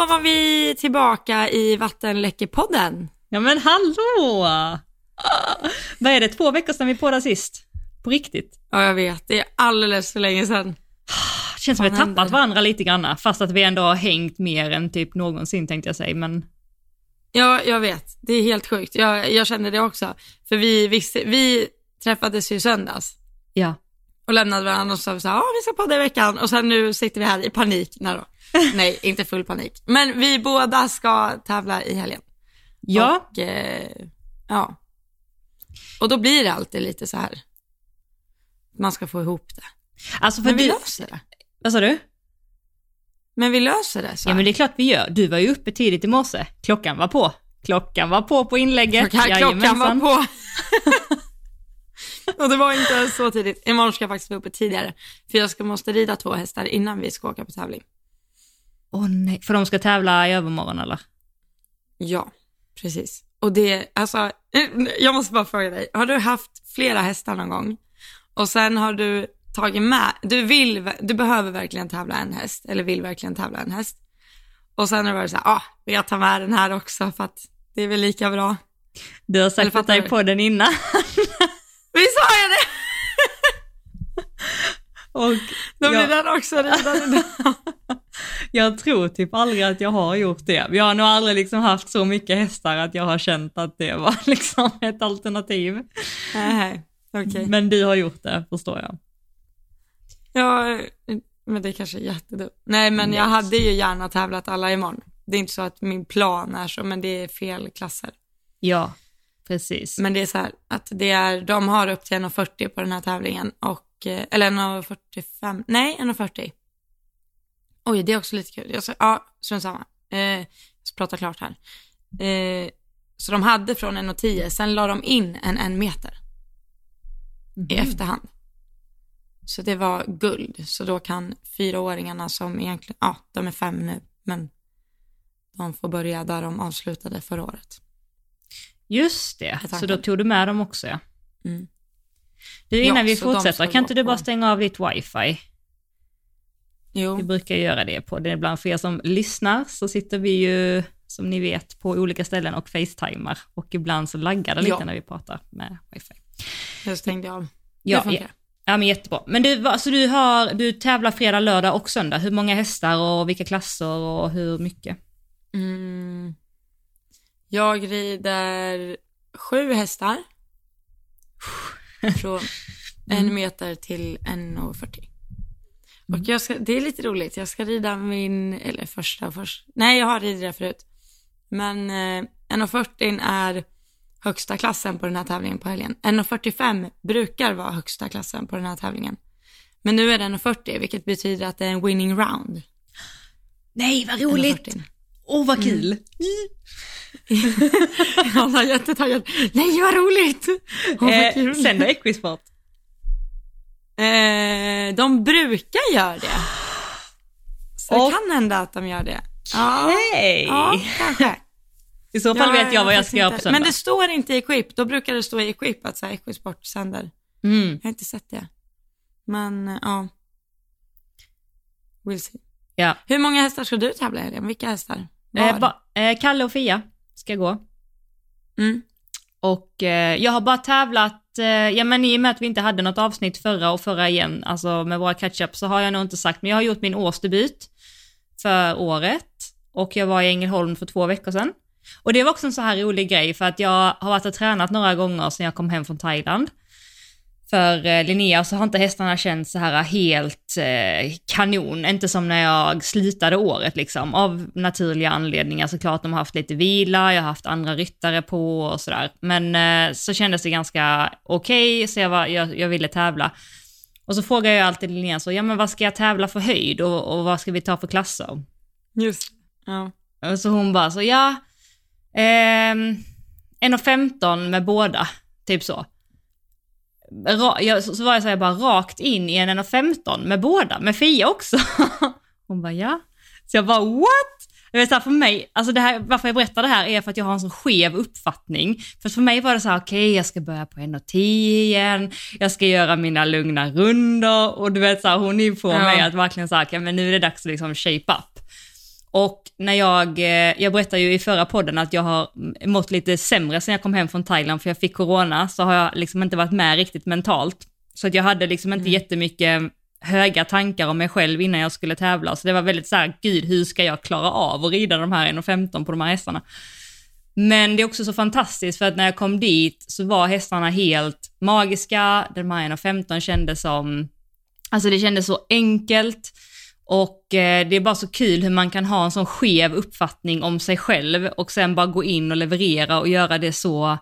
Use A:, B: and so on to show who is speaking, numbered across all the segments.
A: då var vi tillbaka i Vattenläckepodden.
B: Ja men hallå! Ah, vad är det, två veckor sedan vi poddade sist? På riktigt?
A: Ja, jag vet. Det är alldeles för länge sedan.
B: Det känns som vi tappat varandra lite grann, fast att vi ändå har hängt mer än typ någonsin tänkte jag säga, men
A: Ja, jag vet. Det är helt sjukt. Jag, jag kände det också. För vi, visste, vi träffades ju söndags
B: ja.
A: Och lämnade varandra och sa så här, ja vi ska podda i veckan och sen nu sitter vi här i panik. Nej, då. Nej inte full panik. Men vi båda ska tävla i helgen.
B: Ja,
A: Och, eh, ja. Och då blir det alltid lite så här. Man ska få ihop det.
B: alltså för
A: Men vi
B: du,
A: löser det.
B: vad sa du?
A: Men vi löser det. Så
B: Ja men det är klart vi gör. Du var ju uppe tidigt i morse. Klockan var på. Klockan var på på inlägget.
A: klockan, klockan var på. och det var inte så tidigt. Imorgon ska jag faktiskt vara uppe tidigare. För jag ska, måste rida två hästar innan vi ska åka på tävling.
B: Åh nej, för de ska tävla i övermorgon eller?
A: Ja, precis. Och det, alltså, jag måste bara fråga dig. Har du haft flera hästar någon gång? Och sen har du tagit med, du vill, du behöver verkligen tävla en häst, eller vill verkligen tävla en häst. Och sen har du varit så här, ah, jag tar med den här också för att det är väl lika bra.
B: Du har sagt detta i podden innan.
A: Visst har jag det?
B: Och
A: blir
B: jag,
A: den också ridande.
B: jag tror typ aldrig att jag har gjort det. Jag har nog aldrig liksom haft så mycket hästar att jag har känt att det var liksom ett alternativ.
A: Nej, okej.
B: Men du har gjort det, förstår jag.
A: Ja, men det kanske är jättedumt. Nej, men jag hade ju gärna tävlat alla imorgon. Det är inte så att min plan är så, men det är fel klasser.
B: Ja, precis.
A: Men det är så här att det är, de har upp till 1,40 på den här tävlingen och, eh, eller 1,45, nej 1,40. Oj, det är också lite kul. Jag ska, ja, strunt samma. Eh, jag ska prata klart här. Eh, så de hade från 1,10, sen la de in en en meter i
B: Mhm.
A: efterhand. Så det var guld. Så då kan fyraåringarna som egentligen, ja, de är fem nu, men de får börja där de avslutade förra året.
B: Just det, så då tog du med dem också ja.
A: Mm.
B: Du, innan
A: Ja,
B: vi fortsätter, kan inte du bara stänga av ditt wifi?
A: Jo.
B: Vi brukar göra det på det. Ibland för er som lyssnar så sitter vi ju, som ni vet, på olika ställen och facetimar. Och ibland så laggar det lite
A: Ja.
B: när vi pratar med wifi.
A: Jag stängde av.
B: Ja,
A: det
B: ja. ja men jättebra. Men du, vad- så du, har, du tävlar fredag, lördag och söndag. Hur många hästar och vilka klasser och hur mycket?
A: Mm. Jag rider sju hästar. Från en meter till 1,40. Och jag ska, det är lite roligt, jag ska rida min, eller första först. Nej, jag har ridit det förut. Men eh, 1,40 är högsta klassen på den här tävlingen på helgen. 1,45 brukar vara högsta klassen på den här tävlingen. Men nu är det 1,40 vilket betyder att det är en winning round.
B: Nej, vad
A: 1,40.
B: Åh, oh, vad kul!
A: Han var jättetaggad. Nej, vad roligt! Vad
B: Eh,
A: kul.
B: sen då, Equisport?
A: Eh, de brukar göra det. Så det kan hända att de gör det.
B: Hej!
A: ja kanske.
B: I så fall vet jag vad jag ska göra på söndag.
A: Men det står inte i Equip. Då brukar det stå i Equip att så här, Equisport sänder.
B: mm.
A: Jag har inte sett det. Men eh, ja. We'll see.
B: Ja.
A: Hur många hästar ska du tävla i helgen? Vilka hästar? Var?
B: Eh, ba, eh, Kalle och Fia ska gå.
A: mm.
B: Och eh, jag har bara tävlat, eh, ja men i och med att vi inte hade något avsnitt förra och förra igen, alltså med våra catch-up så har jag nog inte sagt, men jag har gjort min årsdebut för året och jag var i Ängelholm för två veckor sedan. Och det var också en så här rolig grej för att jag har varit och tränat några gånger sedan jag kom hem från Thailand. För eh, Linnea så har inte hästarna känts så här helt eh, kanon, inte som när jag slutade året liksom, av naturliga anledningar såklart. De har haft lite vila, jag har haft andra ryttare på och sådär. Men eh, så kändes det ganska okej, så jag, var, jag, jag ville tävla. Och så frågar jag alltid Linnea så, ja men vad ska jag tävla för höjd och, och vad ska vi ta för klasser?
A: Just ja.
B: Och så hon bara så, ja, ehm, 1,15 med båda, typ så. Jag, så var jag så här bara rakt in i en 1,15 med båda, med Fia också. Hon bara ja. Så jag bara what? Jag vet, så här, för mig, alltså det här, varför jag berättar det här är för att jag har en så skev uppfattning. För för mig var det så här, okej jag ska börja på 1,10 igen, jag ska göra mina lugna runder och du vet så här, hon är på
A: Ja.
B: mig att verkligen säga, okay, men nu är det dags att liksom shape up. Och när jag, eh, jag berättade ju i förra podden att jag har mått lite sämre sen jag kom hem från Thailand för jag fick corona, så har jag liksom inte varit med riktigt mentalt. Så att jag hade liksom inte mm. jättemycket höga tankar om mig själv innan jag skulle tävla. Så det var väldigt så här, gud hur ska jag klara av att rida de här 1,15 på de här hästarna? Men det är också så fantastiskt för att när jag kom dit så var hästarna helt magiska, de här 1,15 kändes som, alltså det kändes så enkelt och eh, det är bara så kul hur man kan ha en sån skev uppfattning om sig själv och sen bara gå in och leverera och göra det så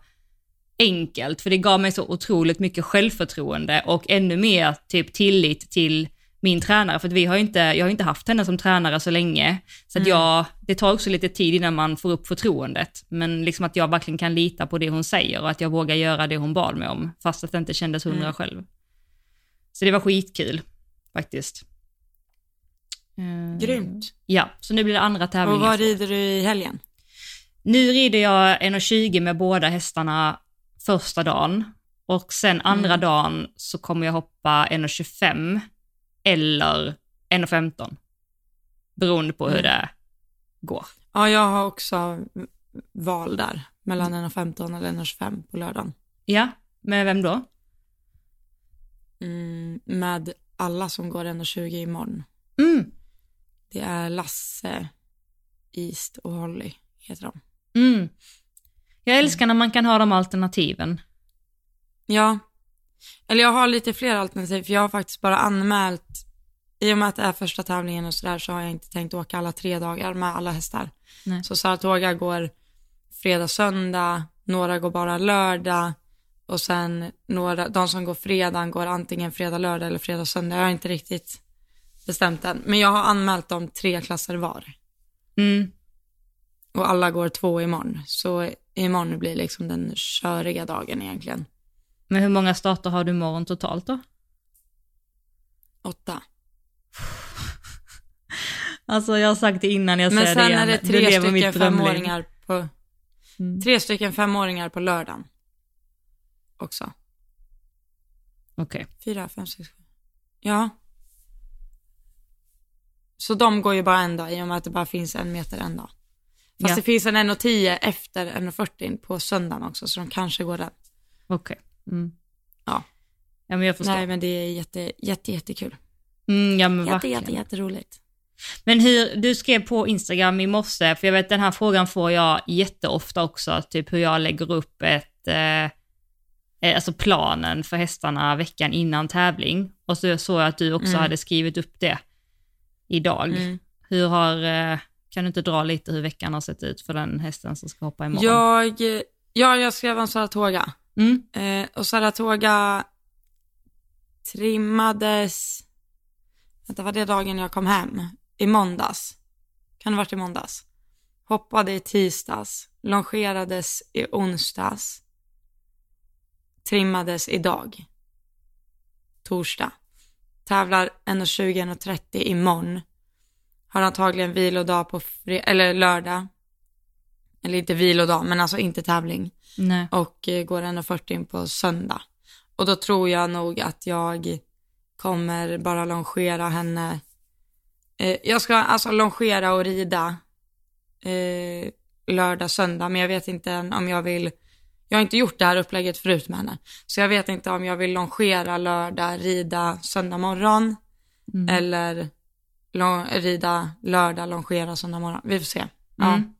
B: enkelt, för det gav mig så otroligt mycket självförtroende och ännu mer typ tillit till min tränare, för att vi har inte, jag har inte haft henne som tränare så länge. Så att mm. jag, det tar också lite tid innan man får upp förtroendet, men liksom att jag verkligen kan lita på det hon säger och att jag vågar göra det hon bad mig om, fast att det inte kändes hundra mm. själv. Så det var skitkul, faktiskt.
A: Uh, Grymt.
B: Ja, så nu blir det andra tävlingen.
A: Och vad rider du i helgen?
B: Nu rider jag 1,20 med båda hästarna första dagen och sen andra mm. dagen så kommer jag hoppa 1,25 eller 1,15. Beroende på hur mm. det går.
A: Ja, jag har också val där, mellan 1,15 eller 1,25 på lördagen.
B: Ja, med vem då?
A: Mm, med alla som går 1,20 imorgon.
B: Mm.
A: Det är Lasse, East och Holly heter de.
B: Mm. Jag älskar när man kan ha de alternativen.
A: Ja. Eller jag har lite fler alternativ, för jag har faktiskt bara anmält, i och med att det är första tävlingen och sådär så har jag inte tänkt åka alla tre dagar med alla hästar. Nej. Så Saratoga går fredag, söndag, några går bara lördag och sen några, de som går fredag går antingen fredag, lördag eller fredag, söndag. Jag har inte riktigt bestämt än, men jag har anmält dem tre klasser var.
B: Mm.
A: Och alla går två imorgon, så imorgon blir liksom den köriga dagen egentligen.
B: Men hur många starter har du imorgon totalt då?
A: Åtta.
B: alltså jag har sagt det innan, jag säger
A: det
B: igen.
A: Men sen är det tre stycken femåringar på, mm. tre stycken femåringar på lördagen. Också.
B: Okej. Okay.
A: Fyra, fem, sex, sju. Ja. Så de går ju bara en dag i och med att det bara finns en meter en dag. Fast ja. det finns en 1.10 efter 1.40 på söndagen också, så de kanske går den.
B: Okej. Okay. Mm.
A: Ja.
B: Ja, men jag förstår.
A: Nej, men det är jätte, jätte, jättekul.
B: Mm, ja, men
A: jätte,
B: verkligen.
A: jätte, jätteroligt.
B: Men hur, du skrev på Instagram i morse, för jag vet den här frågan får jag jätteofta också, typ hur jag lägger upp ett, eh, eh alltså planen för hästarna veckan innan tävling. Och så såg jag att du också mm. hade skrivit upp det idag. Mm. Hur har, eh, kan du inte dra lite hur veckan har sett ut för den hästen som ska hoppa imorgon?
A: Jag, ja, jag skrev om Saratoga.
B: Mm.
A: Eh, och Saratoga trimmades, vänta var det dagen jag kom hem? I måndags. Kan det varit i måndags? Hoppade i tisdags, longerades i onsdags, trimmades idag, torsdag. Tävlar 1.20-1.30 imorgon har antagligen vilodag på eller lördag. Eller inte vilodag, men alltså inte tävling.
B: Nej.
A: Och eh, går 1.40 på söndag. Och då tror jag nog att jag kommer bara longera henne. Eh, jag ska alltså longera och rida eh, lördag, söndag, men jag vet inte än om jag vill jag har inte gjort det här upplägget förut med henne. Så jag vet inte om jag vill longera lördag, rida söndag morgon mm. eller rida lördag, longera söndag morgon. Vi får se. Ja. Mm.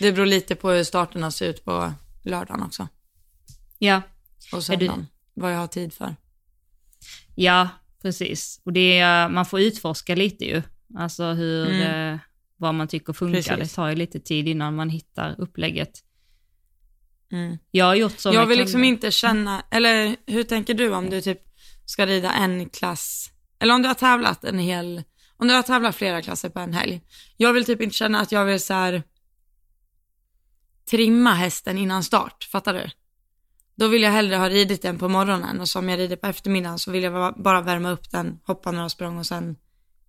A: Det beror lite på hur starterna ser ut på lördagen också.
B: Ja.
A: Och söndagen, du... vad jag har tid för.
B: Ja, precis. Och det är, man får utforska lite ju. Alltså hur, mm. eh, vad man tycker funkar. Precis. Det tar ju lite tid innan man hittar upplägget.
A: Mm.
B: Jag har gjort så
A: Jag vill liksom inte känna, eller hur tänker du om du typ ska rida en klass, eller om du har tävlat en hel om du har tävlat flera klasser på en helg. Jag vill typ inte känna att jag vill så här trimma hästen innan start, fattar du? Då vill jag hellre ha ridit den på morgonen och som jag rider på eftermiddagen så vill jag bara värma upp den, hoppa några språng och sen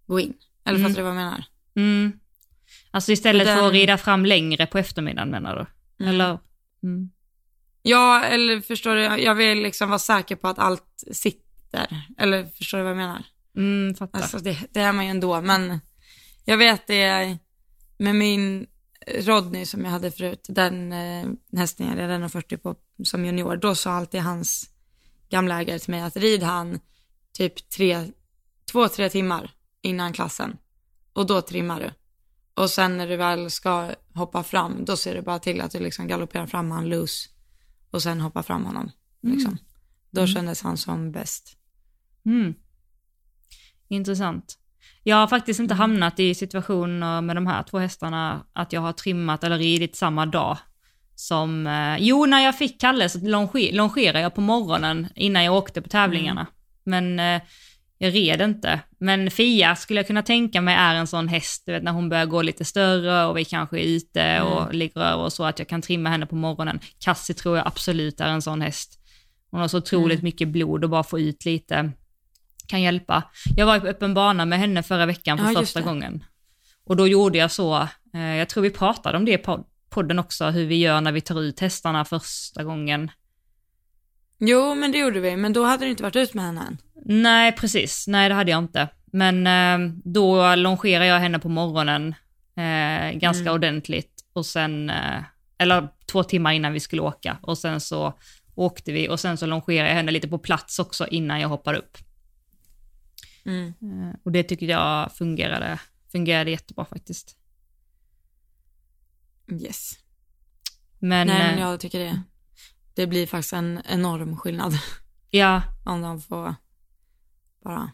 A: gå in. Eller mm. fattar du vad jag menar?
B: Mm. Alltså istället den... för att rida fram längre på eftermiddagen menar du? Mm. Eller? Mm.
A: Ja, eller förstår du, jag vill liksom vara säker på att allt sitter. Eller förstår du vad jag menar?
B: Mm, fattar.
A: Alltså det, det är man ju ändå, men jag vet det, med min Rodney som jag hade förut, den eh, hästen jag red 1,40 på som junior, då sa alltid hans gamla ägare till mig att rid han typ tre, två, tre timmar innan klassen och då trimmar du. Och sen när du väl ska hoppa fram, då ser du bara till att du liksom galopperar fram han loose och sen hoppar fram honom. Liksom.
B: Mm.
A: Då kändes han som bäst.
B: Mm. Intressant. Jag har faktiskt inte hamnat i situationer med de här två hästarna att jag har trimmat eller ridit samma dag. Som, eh, jo när jag fick Kalle så longer, longerade jag på morgonen innan jag åkte på tävlingarna. Men eh, jag red inte. Men Fia skulle jag kunna tänka mig är en sån häst, du vet när hon börjar gå lite större och vi kanske är ute och ligger över och så att jag kan trimma henne på morgonen. Cassie tror jag absolut är en sån häst. Hon har så otroligt mycket blod och bara få ut lite kan hjälpa. Jag var på öppen bana med henne förra veckan för
A: Ja,
B: första gången. Och då gjorde jag så, eh, jag tror vi pratade om det i pod- podden också, hur vi gör när vi tar ut hästarna första gången.
A: Jo, men det gjorde vi, men då hade du inte varit ut med henne än.
B: Nej, precis. Nej, det hade jag inte. Men eh, då longerade jag henne på morgonen eh, ganska
A: Mm.
B: ordentligt och sen, eh, eller två timmar innan vi skulle åka och sen så åkte vi och sen så longerade jag henne lite på plats också innan jag hoppade upp.
A: Mm.
B: Eh, och det tycker jag fungerade, fungerade jättebra faktiskt.
A: Yes.
B: Men,
A: Nej,
B: eh,
A: men jag tycker det. Det blir faktiskt en enorm skillnad
B: ja,
A: om de får bara,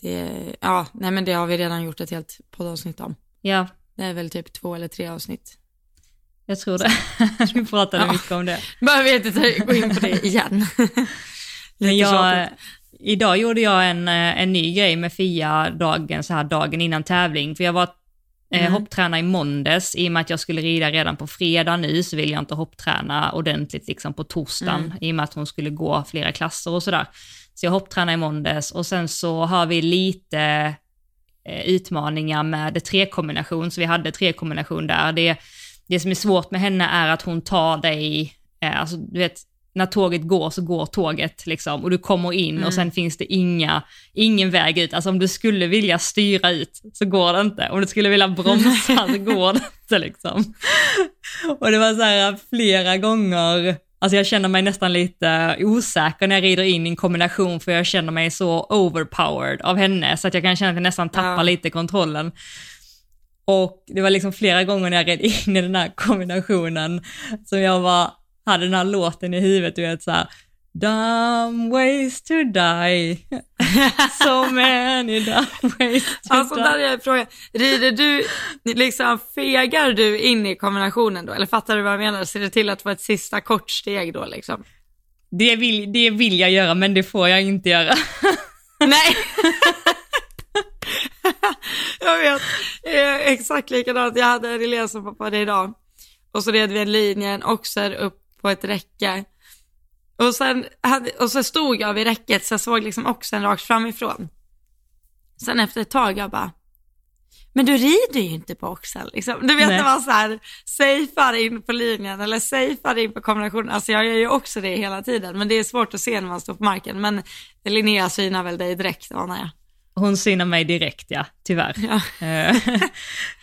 A: det, ja, nej men det har vi redan gjort ett helt poddavsnitt om.
B: ja,
A: Det är väl typ två eller tre avsnitt.
B: jag tror det. vi pratade
A: Ja.
B: mycket om det.
A: Behöver inte gå in på det igen.
B: Men jag, idag gjorde jag en, eh, en ny grej med Fia dagen, så här dagen innan tävling, för jag var
A: Mm.
B: hoppträna i måndags, i och med att jag skulle rida redan på fredag nu, så vill jag inte hoppträna ordentligt liksom på torsdagen,
A: Mm.
B: i och med att hon skulle gå flera klasser och sådär. Så jag hopptränade i måndags och sen så har vi lite eh, utmaningar med trekombination, så vi hade trekombination där. Det, det som är svårt med henne är att hon tar dig, eh, alltså du vet, när tåget går så går tåget liksom och du kommer in
A: Mm.
B: och sen finns det inga, ingen väg ut. Alltså om du skulle vilja styra ut så går det inte. Om du skulle vilja bromsa så går det inte liksom. Och det var så här flera gånger, alltså jag känner mig nästan lite osäker när jag rider in i en kombination för jag känner mig så overpowered av henne så att jag kan känna att jag nästan tappar
A: Ja.
B: lite kontrollen. Och det var liksom flera gånger när jag red in i den här kombinationen som jag var, hade den här låten i huvudet, du vet såhär Dumb ways to die, so many dumb ways to
A: Alltså
B: die.
A: där är frågan, rider du, liksom fegar du in i kombinationen då? Eller fattar du vad jag menar? Ser du till att få ett sista kort steg då liksom?
B: Det vill, det vill jag göra men det får jag inte göra.
A: Nej! jag vet, eh, exakt likadant. Jag hade en elev som hoppade idag. Och så red vi en linje, en oxer upp på ett räcke. Och, sen hade, och så stod jag vid räcket så jag såg liksom oxen rakt framifrån. Sen efter ett tag jag bara, men du rider ju inte på oxen liksom. Du vet
B: Nej.
A: det var så här, safear in på linjen eller safear in på kombinationen. Alltså jag gör ju också det hela tiden, men det är svårt att se när man står på marken. Men Linnea synar väl dig direkt anar jag.
B: Hon synar mig direkt ja, tyvärr.
A: Ja.
B: Eh,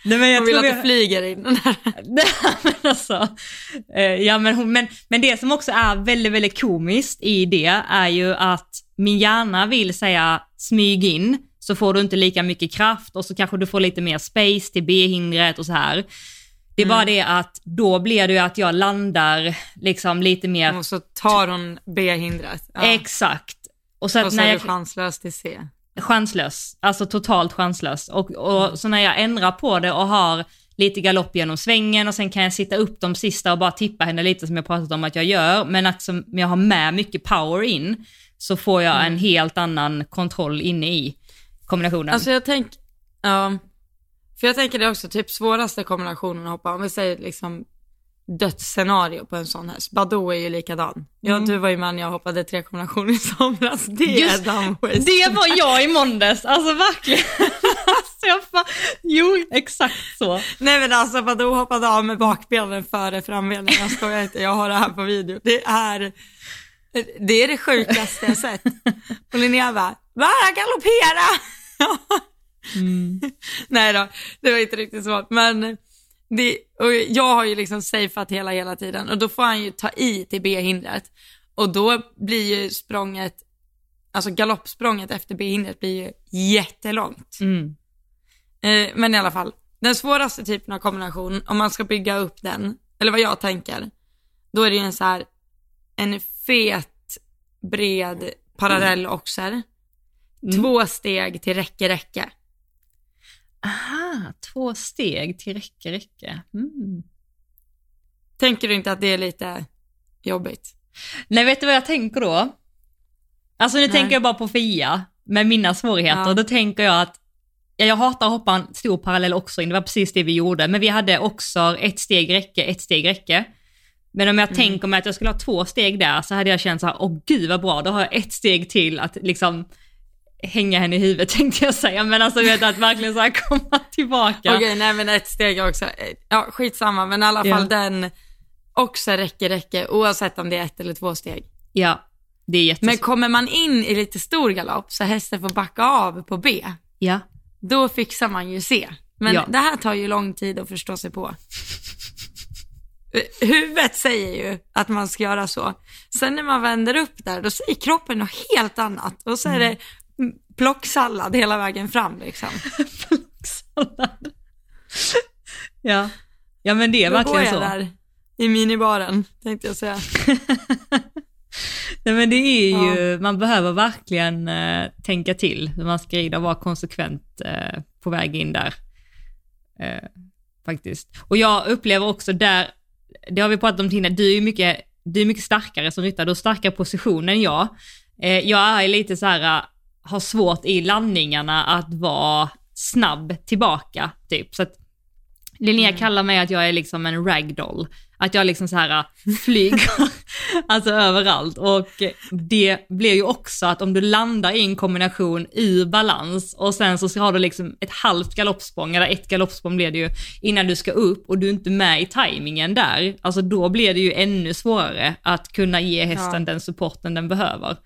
B: Nej, men jag
A: Hon vill
B: tror
A: att du flyger in den
B: men alltså, eh, ja, men, hon, men, men det som också är väldigt, väldigt komiskt i det är ju att min hjärna vill säga smyg in, så får du inte lika mycket kraft och så kanske du får lite mer space till B-hindret och så här. Det är bara det att då blir det ju att jag landar liksom lite mer,
A: Och så tar hon B-hindret. Ja.
B: exakt. Och så, att
A: och så
B: när
A: är
B: jag,
A: du chanslös till C.
B: chanslös, alltså totalt chanslös. Och, och så när jag ändrar på det och har lite galopp genom svängen och sen kan jag sitta upp de sista och bara tippa henne lite som jag pratat om att jag gör, men att som jag har med mycket power in så får jag en helt annan kontroll inne i kombinationen.
A: Alltså jag tänker, ja. För jag tänker det också, typ svåraste kombinationen att hoppa, om vi säger liksom dödsscenario på en sån häst. Badoo är ju likadan. Ja, du var ju med när jag hoppade tre kombinationer i somras. Det
B: Just-
A: är
B: det var jag i måndags, alltså verkligen. alltså jag fa- jo, exakt så.
A: Nej men alltså Badoo hoppade av med bakbenen före frambenen. Jag skojar inte, jag har det här på video. Det är, det är det sjukaste jag sett. Och Linnea bara, va galoppera!
B: Mm.
A: Nej då, det var inte riktigt så. Men det, och jag har ju liksom safeat hela, hela tiden och då får han ju ta i till B-hindret. Och då blir ju språnget, alltså galoppsprånget efter B-hindret blir ju jättelångt.
B: Mm.
A: Eh, men i alla fall, den svåraste typen av kombination, om man ska bygga upp den, eller vad jag tänker, då är det ju en så här, en fet, bred parallell oxer. Två steg till räcke, räcke.
B: Aha, två steg till räcke, räcke. Mm.
A: Tänker du inte att det är lite jobbigt?
B: Nej, vet du vad jag tänker då? Alltså nu
A: Nej.
B: tänker jag bara på Fia med mina svårigheter.
A: Ja.
B: Då tänker jag att ja, jag hatar att hoppa en stor parallell också. Det var precis det vi gjorde. Men vi hade också ett steg räcke, ett steg räcke. Men om jag tänker mig att jag skulle ha två steg där så hade jag känt så här, åh gud vad bra, då har jag ett steg till att liksom hänga henne i huvudet tänkte jag säga. Men alltså vet att verkligen så här komma tillbaka.
A: Okej, nej men ett steg också. Ja, skitsamma, men i alla
B: Ja.
A: fall den också räcke, räcke, oavsett om det är ett eller två steg.
B: Ja, det är jättesvårt.
A: Men kommer man in i lite stor galopp så hästen får backa av på B,
B: Ja.
A: då fixar man ju C. Men
B: Ja.
A: det här tar ju lång tid att förstå sig på. Huvudet säger ju att man ska göra så. Sen när man vänder upp där, då säger kroppen något helt annat. Och så är det mm, plocksallad hela vägen fram liksom.
B: Sallad. ja. ja, men det är
A: Då går
B: verkligen
A: jag
B: så.
A: där i minibaren, tänkte jag säga.
B: Nej, men det är
A: Ja.
B: ju, man behöver verkligen eh, tänka till hur man ska rida och vara konsekvent eh, på väg in där. Eh, faktiskt. Och jag upplever också där, det har vi pratat om tidigare, du är mycket, du är mycket starkare som ryttare, du har starkare position än jag. Eh, jag är lite så här, har svårt i landningarna att vara snabb tillbaka, typ. Så att Linnea kallar mig att jag är liksom en ragdoll. Att jag liksom så här äh, flyger alltså överallt. Och det blir ju också att om du landar i en kombination ur balans och sen så har du liksom ett halvt galoppsprång, eller ett galoppsprång blir det ju, innan du ska upp och du är inte med i tajmingen där, alltså då blir det ju ännu svårare att kunna ge hästen
A: Ja.
B: den supporten den behöver.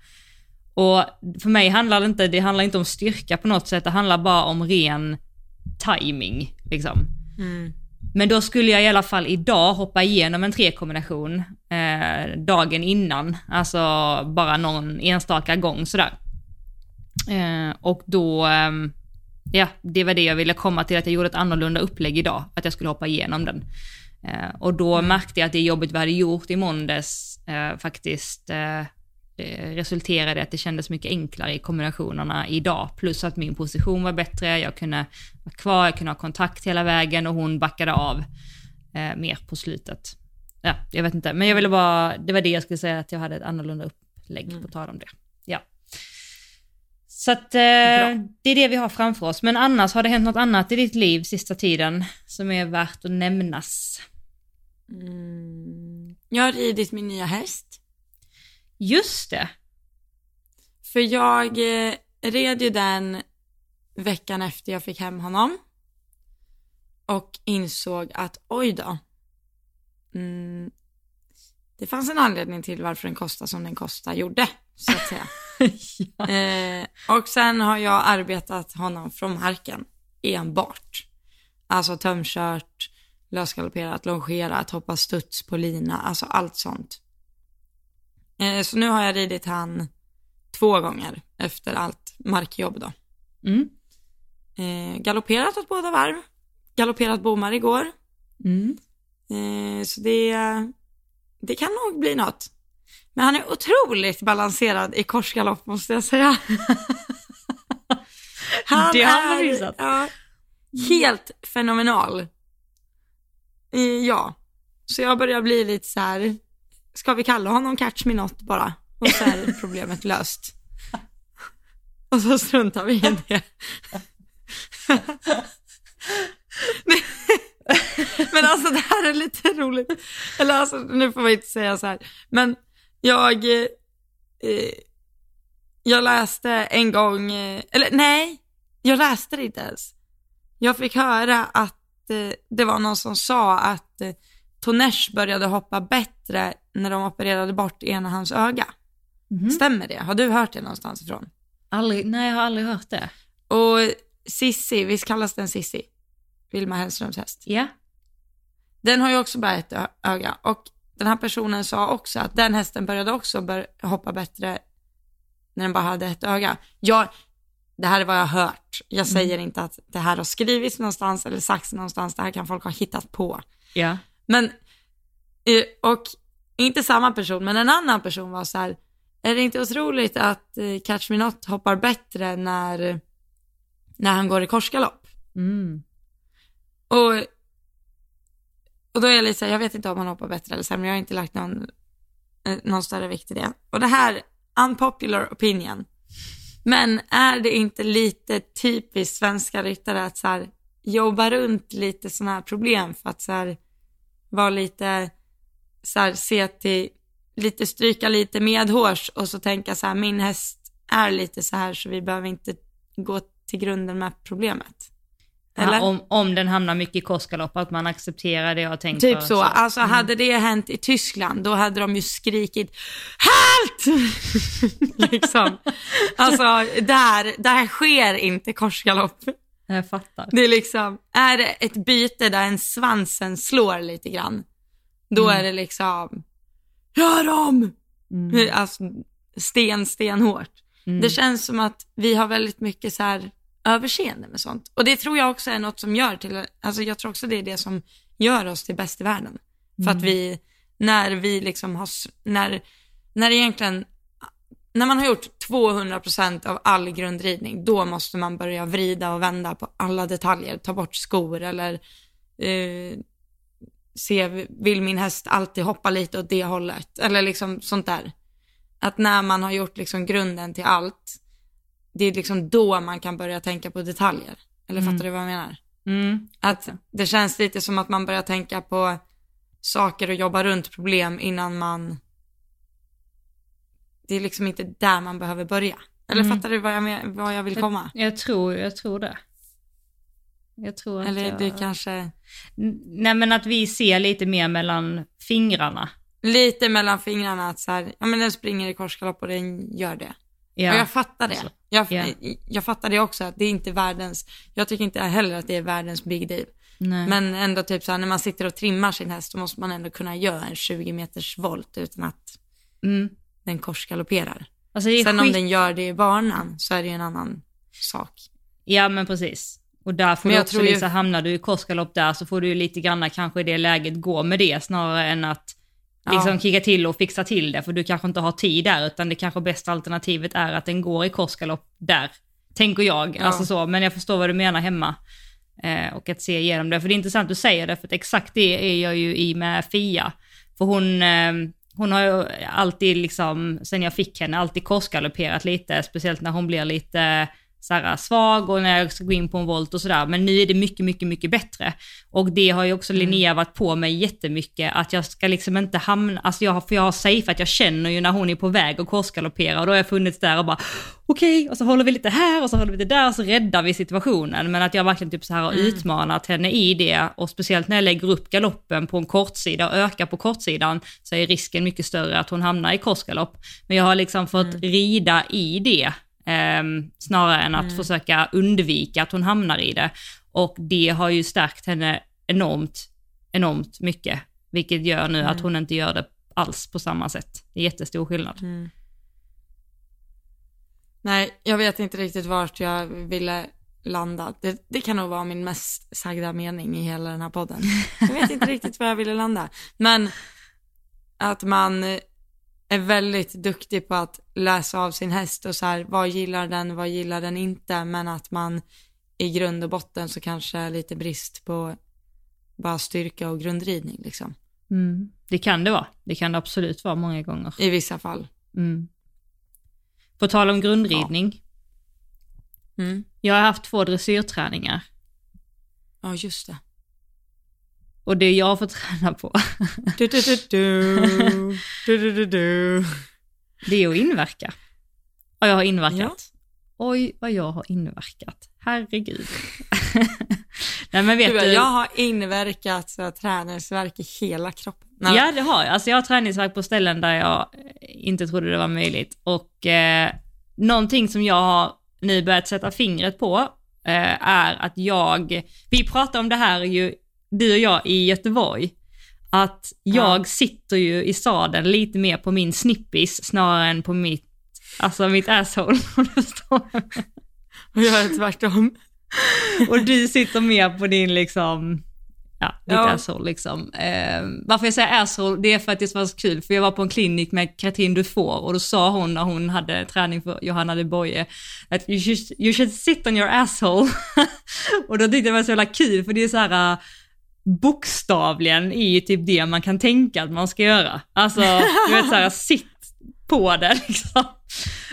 B: Och för mig handlar det inte, det handlar inte om styrka på något sätt, det handlar bara om ren timing liksom.
A: Mm.
B: Men då skulle jag i alla fall idag hoppa igenom en trekombination eh, dagen innan, alltså bara någon enstaka gång sådär. Eh, och då, ehm, ja, det var det jag ville komma till, att jag gjorde ett annorlunda upplägg idag, att jag skulle hoppa igenom den. Eh, och då märkte jag att det jobbet vi hade gjort i måndags eh, faktiskt eh, eh, resulterade i att det kändes mycket enklare i kombinationerna idag. Plus att min position var bättre, jag kunde vara kvar, jag kunde ha kontakt hela vägen och hon backade av eh, mer på slutet. Ja, jag vet inte, men jag ville bara, det var det jag skulle säga att jag hade ett annorlunda upplägg på tal om det. Ja. Så att eh, det är det vi har framför oss. Men annars, har det hänt något annat i ditt liv sista tiden som är värt att nämnas?
A: Mm. Jag har ridit min nya häst.
B: Just det.
A: För jag eh, red ju den veckan efter jag fick hem honom. Och insåg att oj då. Mm, det fanns en anledning till varför den kostade som den kostade, gjorde, så att säga. eh, och sen har jag arbetat honom från marken enbart. Alltså tömkört, lösgalopperat, longerat, hoppat studs på lina, alltså allt sånt. Eh, så nu har jag ridit han två gånger efter allt markjobb då.
B: Mm.
A: Eh, galopperat åt båda varv, galopperat bommar igår.
B: Mm.
A: Eh, så det, det kan nog bli något. Men han är otroligt balanserad i korsgalopp måste jag säga. han
B: Det har
A: är
B: visat.
A: ja, helt fenomenal. Eh, ja, så jag börjar bli lite så här, ska vi kalla honom Catch Me Not bara? Och så är problemet löst. Och så struntar vi i det. Men alltså det här är lite roligt. Eller alltså nu får man inte säga så här. Men jag, eh, jag läste en gång, eh, eller nej, jag läste det inte ens. Jag fick höra att eh, det var någon som sa att eh, Tonesh började hoppa bättre när de opererade bort ena hans öga.
B: Mhm.
A: Stämmer det? Har du hört det någonstans ifrån?
B: Aldrig, nej, jag har aldrig hört det.
A: Och Sissi, visst kallas den Sissi? Vilma Hellströms häst.
B: Ja.
A: Den har ju också bara ett öga och den här personen sa också att den hästen började också bör- hoppa bättre när den bara hade ett öga. Jag, det här är vad jag har hört. Jag säger inte att det här har skrivits någonstans eller sagts någonstans. Det här kan folk ha hittat på.
B: Ja.
A: Men, eh, och inte samma person, men en annan person var så här, är det inte otroligt att eh, Catch Me Not hoppar bättre när, när han går i korsgalopp?
B: Mm.
A: Och, och då är jag lite så här, jag vet inte om han hoppar bättre eller sämre, jag har inte lagt någon, eh, någon större vikt i det. Och det här, unpopular opinion. Men är det inte lite typiskt svenska ryttare att så här, jobba runt lite sådana här problem för att så här, vara lite, så här, se till, lite stryka lite medhårs och så tänka så här, min häst är lite så här så vi behöver inte gå till grunden med problemet. Eller?
B: Ja, om, om den hamnar mycket i korsgalopp, att man accepterar det jag tänkt
A: Typ
B: för,
A: så. Alltså hade det hänt i Tyskland, då hade de ju skrikit HALT! liksom. Alltså, där, där sker inte korsgalopp.
B: Jag fattar.
A: Det är liksom, är det ett byte där en svansen slår lite grann, då är det liksom, gör om!
B: Mm.
A: Alltså, sten, stenhårt. Det känns som att vi har väldigt mycket så här överseende med sånt. Och det tror jag också är något som gör till, alltså jag tror också det är det som gör oss till bäst i världen. För att vi, när vi liksom har, när, när egentligen, när man har gjort 200% av all grundridning, då måste man börja vrida och vända på alla detaljer, ta bort skor eller eh, se, vill min häst alltid hoppa lite åt det hållet? Eller liksom sånt där. Att när man har gjort liksom grunden till allt, det är liksom då man kan börja tänka på detaljer. Eller fattar du vad jag menar?
B: Mm.
A: Att det känns lite som att man börjar tänka på saker och jobba runt problem innan man... Det är liksom inte där man behöver börja. Eller fattar du vad jag, vad jag vill komma?
B: Jag tror, jag tror det. Jag tror att
A: Eller
B: jag...
A: det kanske...
B: Nej men att vi ser lite mer mellan fingrarna.
A: Lite mellan fingrarna att så här, ja men den springer i korsgalopp och den gör det.
B: Ja.
A: Och jag fattar det.
B: Så.
A: Jag,
B: Ja.
A: jag fattar det också, att det är inte världens, jag tycker inte heller att det är världens big deal.
B: Nej.
A: Men ändå typ så här, när man sitter och trimmar sin häst, då måste man ändå kunna göra en 20 meters volt utan att
B: Mm.
A: Den korsgalopperar.
B: Alltså
A: Sen om
B: skit...
A: den gör det i banan så är det ju en annan sak.
B: Ja men precis. Och där får
A: Men
B: du
A: jag
B: också
A: tror ju-
B: liksom, hamnar du i korsgalopp där så får du ju lite grann kanske i det läget gå med det snarare än att liksom
A: Ja.
B: kicka till och fixa till det för du kanske inte har tid där utan det kanske bästa alternativet är att den går i korsgalopp där. Tänker jag,
A: Ja.
B: alltså så, men jag förstår vad du menar hemma. Eh, och att se igenom det, för det är intressant att du säger det, för att exakt det är jag ju i med Fia. För hon, eh, hon har ju alltid liksom, sen jag fick henne, alltid korsgalopperat lite, speciellt när hon blir lite så här, svag och när jag ska gå in på en volt och sådär. Men nu är det mycket, mycket, mycket bättre. Och det har ju också Linnea varit på mig jättemycket, att jag ska liksom inte hamna, alltså jag, har- för jag har safeat, jag känner ju när hon är på väg att korsgaloppera och då har jag funnits där och bara okej, och så håller vi lite här och så håller vi lite där och så räddar vi situationen. Men att jag verkligen typ så här har utmanat henne i det och speciellt när jag lägger upp galoppen på en kortsida och ökar på kortsidan så är risken mycket större att hon hamnar i korsgalopp. Men jag har liksom fått rida i det ehm, snarare än att försöka undvika att hon hamnar i det. Och det har ju stärkt henne enormt, enormt mycket. Vilket gör nu att hon inte gör det alls på samma sätt. Det är jättestor skillnad.
A: Nej, jag vet inte riktigt vart jag ville landa. Det, det kan nog vara min mest sagda mening i hela den här podden. Jag vet inte riktigt var jag ville landa. Men att man är väldigt duktig på att läsa av sin häst och så här, vad gillar den, vad gillar den inte, men att man i grund och botten så kanske är lite brist på bara styrka och grundridning liksom.
B: Mm. Det kan det vara. Det kan det absolut vara många gånger.
A: I vissa fall.
B: Mm. På tal om grundridning.
A: Mm.
B: Jag har haft två dressyrträningar
A: Ja, just det.
B: Och det jag får träna på,
A: Du, du, du,
B: det är att inverka. Och jag har inverkat.
A: Ja.
B: Oj, vad jag har inverkat. Herregud. Nej men vet
A: Du,
B: du,
A: jag har inverkat så jag träningsvärk i hela kroppen. Nej,
B: Ja, det har jag. Alltså jag har träningsvärk på ställen där jag eh, inte trodde det var möjligt. Och eh, någonting som jag har nu börjat sätta fingret på, eh, är att jag, vi pratar om det här ju, du och jag i Göteborg, att jag
A: Ja.
B: sitter ju i sadeln lite mer på min snippis snarare än på mitt, alltså mitt asshole.
A: Och jag är tvärtom.
B: och du sitter mer på din liksom, ja, ditt
A: Ja.
B: asshole liksom. Eh, varför jag säger asshole, det är för att det var så kul, för jag var på en klinik med Katrin Dufour och då sa hon när hon hade träning för Johanna de Boye, att you should, you should sit on your asshole. och då tyckte jag det var så jävla kul, för det är så här, bokstavligen i typ det man kan tänka att man ska göra. Alltså, du vet så här, sitt på det liksom.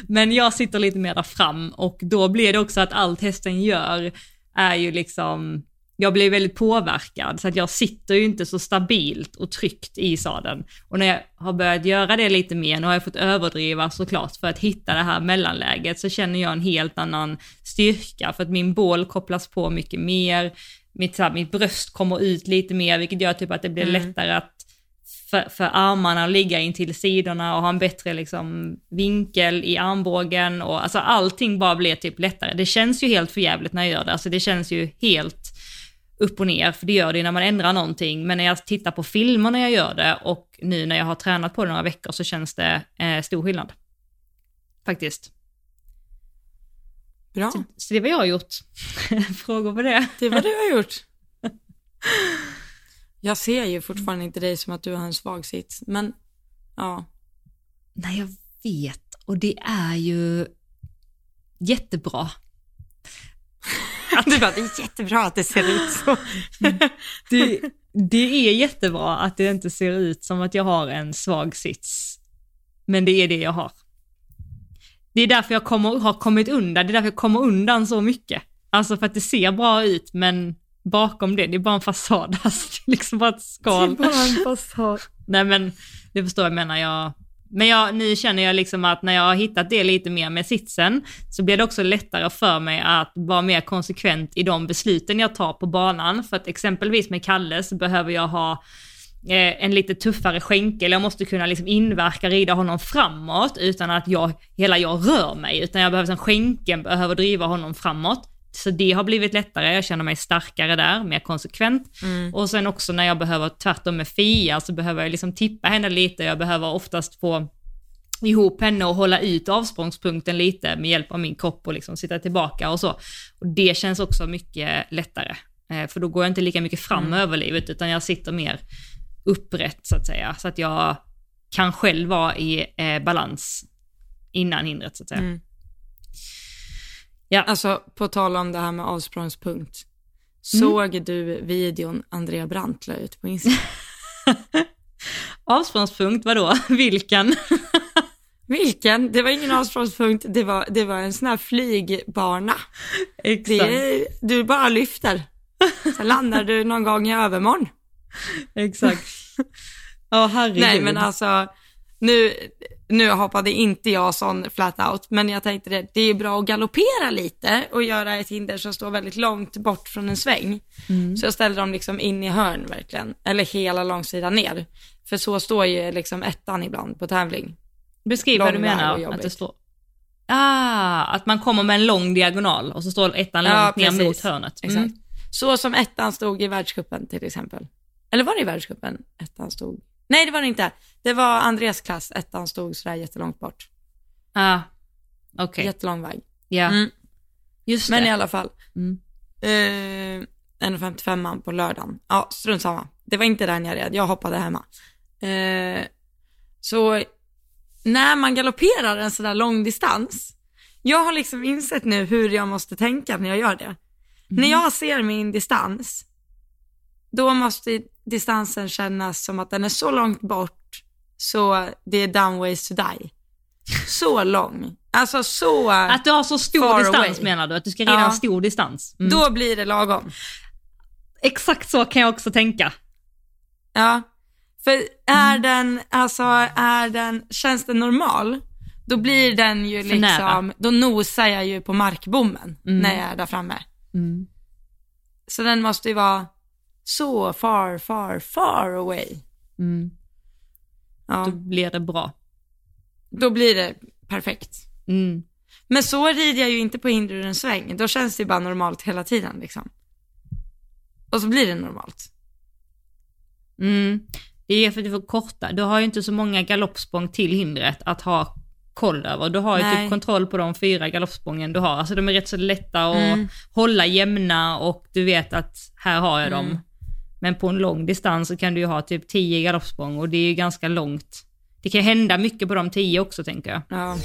B: Men jag sitter lite mer där fram och då blir det också att allt hästen gör är ju liksom, jag blir väldigt påverkad så att jag sitter ju inte så stabilt och tryggt i sadeln. Och när jag har börjat göra det lite mer, nu har jag fått överdriva såklart för att hitta det här mellanläget, så känner jag en helt annan styrka för att min bål kopplas på mycket mer, mitt, så här, mitt bröst kommer ut lite mer, vilket gör typ att det blir
A: Mm.
B: lättare att för, för armarna att ligga in till sidorna och ha en bättre liksom, vinkel i armbågen och alltså allting bara blir typ lättare. Det känns ju helt förjävligt när jag gör det, alltså det känns ju helt upp och ner, för det gör det när man ändrar någonting, men när jag tittar på filmer när jag gör det och nu när jag har tränat på det några veckor så känns det eh, stor skillnad. Faktiskt.
A: Bra.
B: Så det är vad jag har gjort. Frågor på det?
A: Det är vad du har gjort. Jag ser ju fortfarande inte dig som att du har en svag sits, men ja.
B: Nej, jag vet. Och det är ju jättebra.
A: Du bara, det är jättebra att det ser ut så.
B: Det, det är jättebra att det inte ser ut som att jag har en svag sits. Men det är det jag har. Det är därför jag kommer, har kommit undan, det är därför jag kommer undan så mycket. Alltså för att det ser bra ut, men bakom det, det är bara en fasad. Alltså, det är liksom bara ett skal.
A: bara en fasad.
B: Nej men, det förstår jag menar jag. Men jag, nu känner jag liksom att när jag har hittat det lite mer med sitsen, så blir det också lättare för mig att vara mer konsekvent i de besluten jag tar på banan. För att exempelvis med Kalle så behöver jag ha en lite tuffare skänkel, jag måste kunna liksom inverka, rida honom framåt utan att jag, hela jag rör mig, utan jag behöver, som skänkeln behöver driva honom framåt. Så det har blivit lättare, jag känner mig starkare där, mer konsekvent.
A: Mm.
B: Och sen också när jag behöver tvärtom med Fia så behöver jag liksom tippa henne lite, jag behöver oftast få ihop henne och hålla ut avsprångspunkten lite med hjälp av min kropp och liksom sitta tillbaka och så. Och det känns också mycket lättare. Eh, för då går jag inte lika mycket fram
A: Mm.
B: över livet utan jag sitter mer upprätt så att säga. Så att jag kan själv vara i eh, balans innan hindret så att säga.
A: Mm.
B: Ja.
A: Alltså, på tal om det här med avsprångspunkt. Såg du videon Andrea Brandt la ut på Instagram?
B: Avsprångspunkt, vadå? Vilken?
A: Vilken? Det var ingen avsprångspunkt, det var, det var en sån här flygbana. Det
B: Exakt.
A: är, du bara lyfter. Sen landar du någon gång i övermorgon.
B: Exakt. Ja, herregud.
A: Nej men alltså, nu, nu hoppade inte jag sån flat out, men jag tänkte det, det är bra att galoppera lite och göra ett hinder som står väldigt långt bort från en sväng.
B: Mm.
A: Så jag ställer dem liksom in i hörn verkligen, eller hela långsidan ner. För så står ju liksom ettan ibland på tävling.
B: Beskriv vad du menar att det står. Ah, att man kommer med en lång diagonal och så står ettan
A: Ja,
B: långt ner mot hörnet.
A: Exakt.
B: Mm.
A: Så som ettan stod i världscupen till exempel. Eller var det i världscupen ettan stod? Nej det var det inte. Det var Andreas klass, ettan stod sådär jättelångt bort.
B: Ah, okej.
A: Jättelång väg.
B: Ja,
A: Mm.
B: just
A: Men
B: det.
A: i alla fall.
B: Mm.
A: Eh, 1.55 på lördagen. Ja, strunt samma. Det var inte den jag red, jag hoppade hemma. Eh, så när man galopperar en sådär lång distans, jag har liksom insett nu hur jag måste tänka när jag gör det. När jag ser min distans, då måste distansen kännas som att den är så långt bort så det är down ways to die. Så lång. Alltså så,
B: Att du har så stor distans
A: away.
B: menar du? Att du ska rida
A: Ja.
B: en stor distans? Mm.
A: då blir det lagom.
B: Exakt så kan jag också tänka.
A: Ja, för är den, alltså är den, känns den normal, då blir den ju
B: För nära.
A: liksom, då nosar jag ju på markbommen
B: Mm.
A: när jag är där framme.
B: Mm.
A: Så den måste ju vara så far, far, far away.
B: Mm.
A: Ja,
B: Då blir det bra.
A: då blir det perfekt.
B: Mm.
A: Men så rider jag ju inte på hinder ur en sväng. Då känns det bara normalt hela tiden liksom. Och så blir det normalt.
B: Mm. Det är för att du får korta, du har ju inte så många galoppsprång till hindret att ha koll över. Du har ju
A: Nej.
B: typ kontroll på de fyra galoppsprången du har. Alltså de är rätt så lätta att
A: Mm.
B: hålla jämna och du vet att här har jag dem. Men på en lång distans så kan du ju ha typ 10 galoppsprång och det är ju ganska långt. Det kan hända mycket på de 10 också tänker jag.
A: Ja.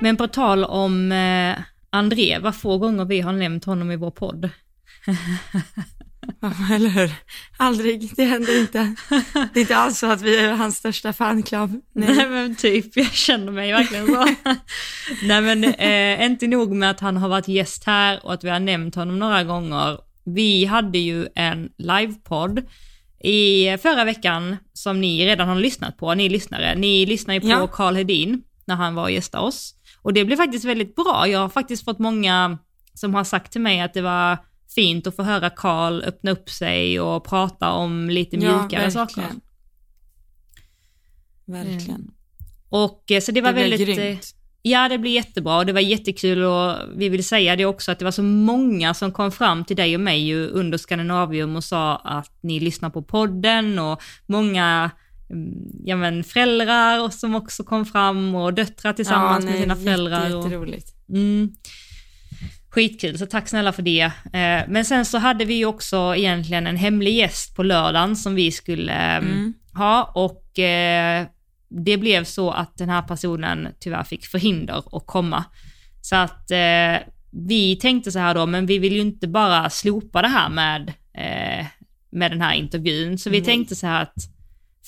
B: Men på tal om eh, André, vad få gånger vi har nämnt honom i vår podd.
A: Eller hur? Aldrig, det händer inte. Det är inte alls så att vi är hans största fanclub.
B: Nej
A: Nej.
B: men typ, jag känner mig verkligen så. Nej men eh, inte nog med att han har varit gäst här och att vi har nämnt honom några gånger. Vi hade ju en livepodd i förra veckan som ni redan har lyssnat på, ni lyssnare. Ni lyssnar ju på
A: Ja.
B: Carl Hedin när han var och gästade oss. Och det blev faktiskt väldigt bra. Jag har faktiskt fått många som har sagt till mig att det var fint att få höra Carl öppna upp sig och prata om lite mjukare saker.
A: Verkligen.
B: Och eh, så det var
A: Det
B: väldigt... eh,
A: grymt.
B: Ja, det blir jättebra och det var jättekul och vi vill säga det också att det var så många som kom fram till dig och mig under Skandinavium och sa att ni lyssnar på podden och många mm, ja, men föräldrar som också kom fram och döttrar tillsammans med
A: nej,
B: sina föräldrar.
A: Jätte,
B: och,
A: jätteroligt.
B: mm, skitkul, så tack snälla för det. Eh, men sen så hade vi ju också egentligen en hemlig gäst på lördagen som vi skulle eh,
A: Mm.
B: ha och eh, det blev så att den här personen tyvärr fick förhinder att komma. Så att eh, vi tänkte så här då, men vi vill ju inte bara slopa det här med, med den här intervjun, så vi
A: Nej.
B: tänkte så här att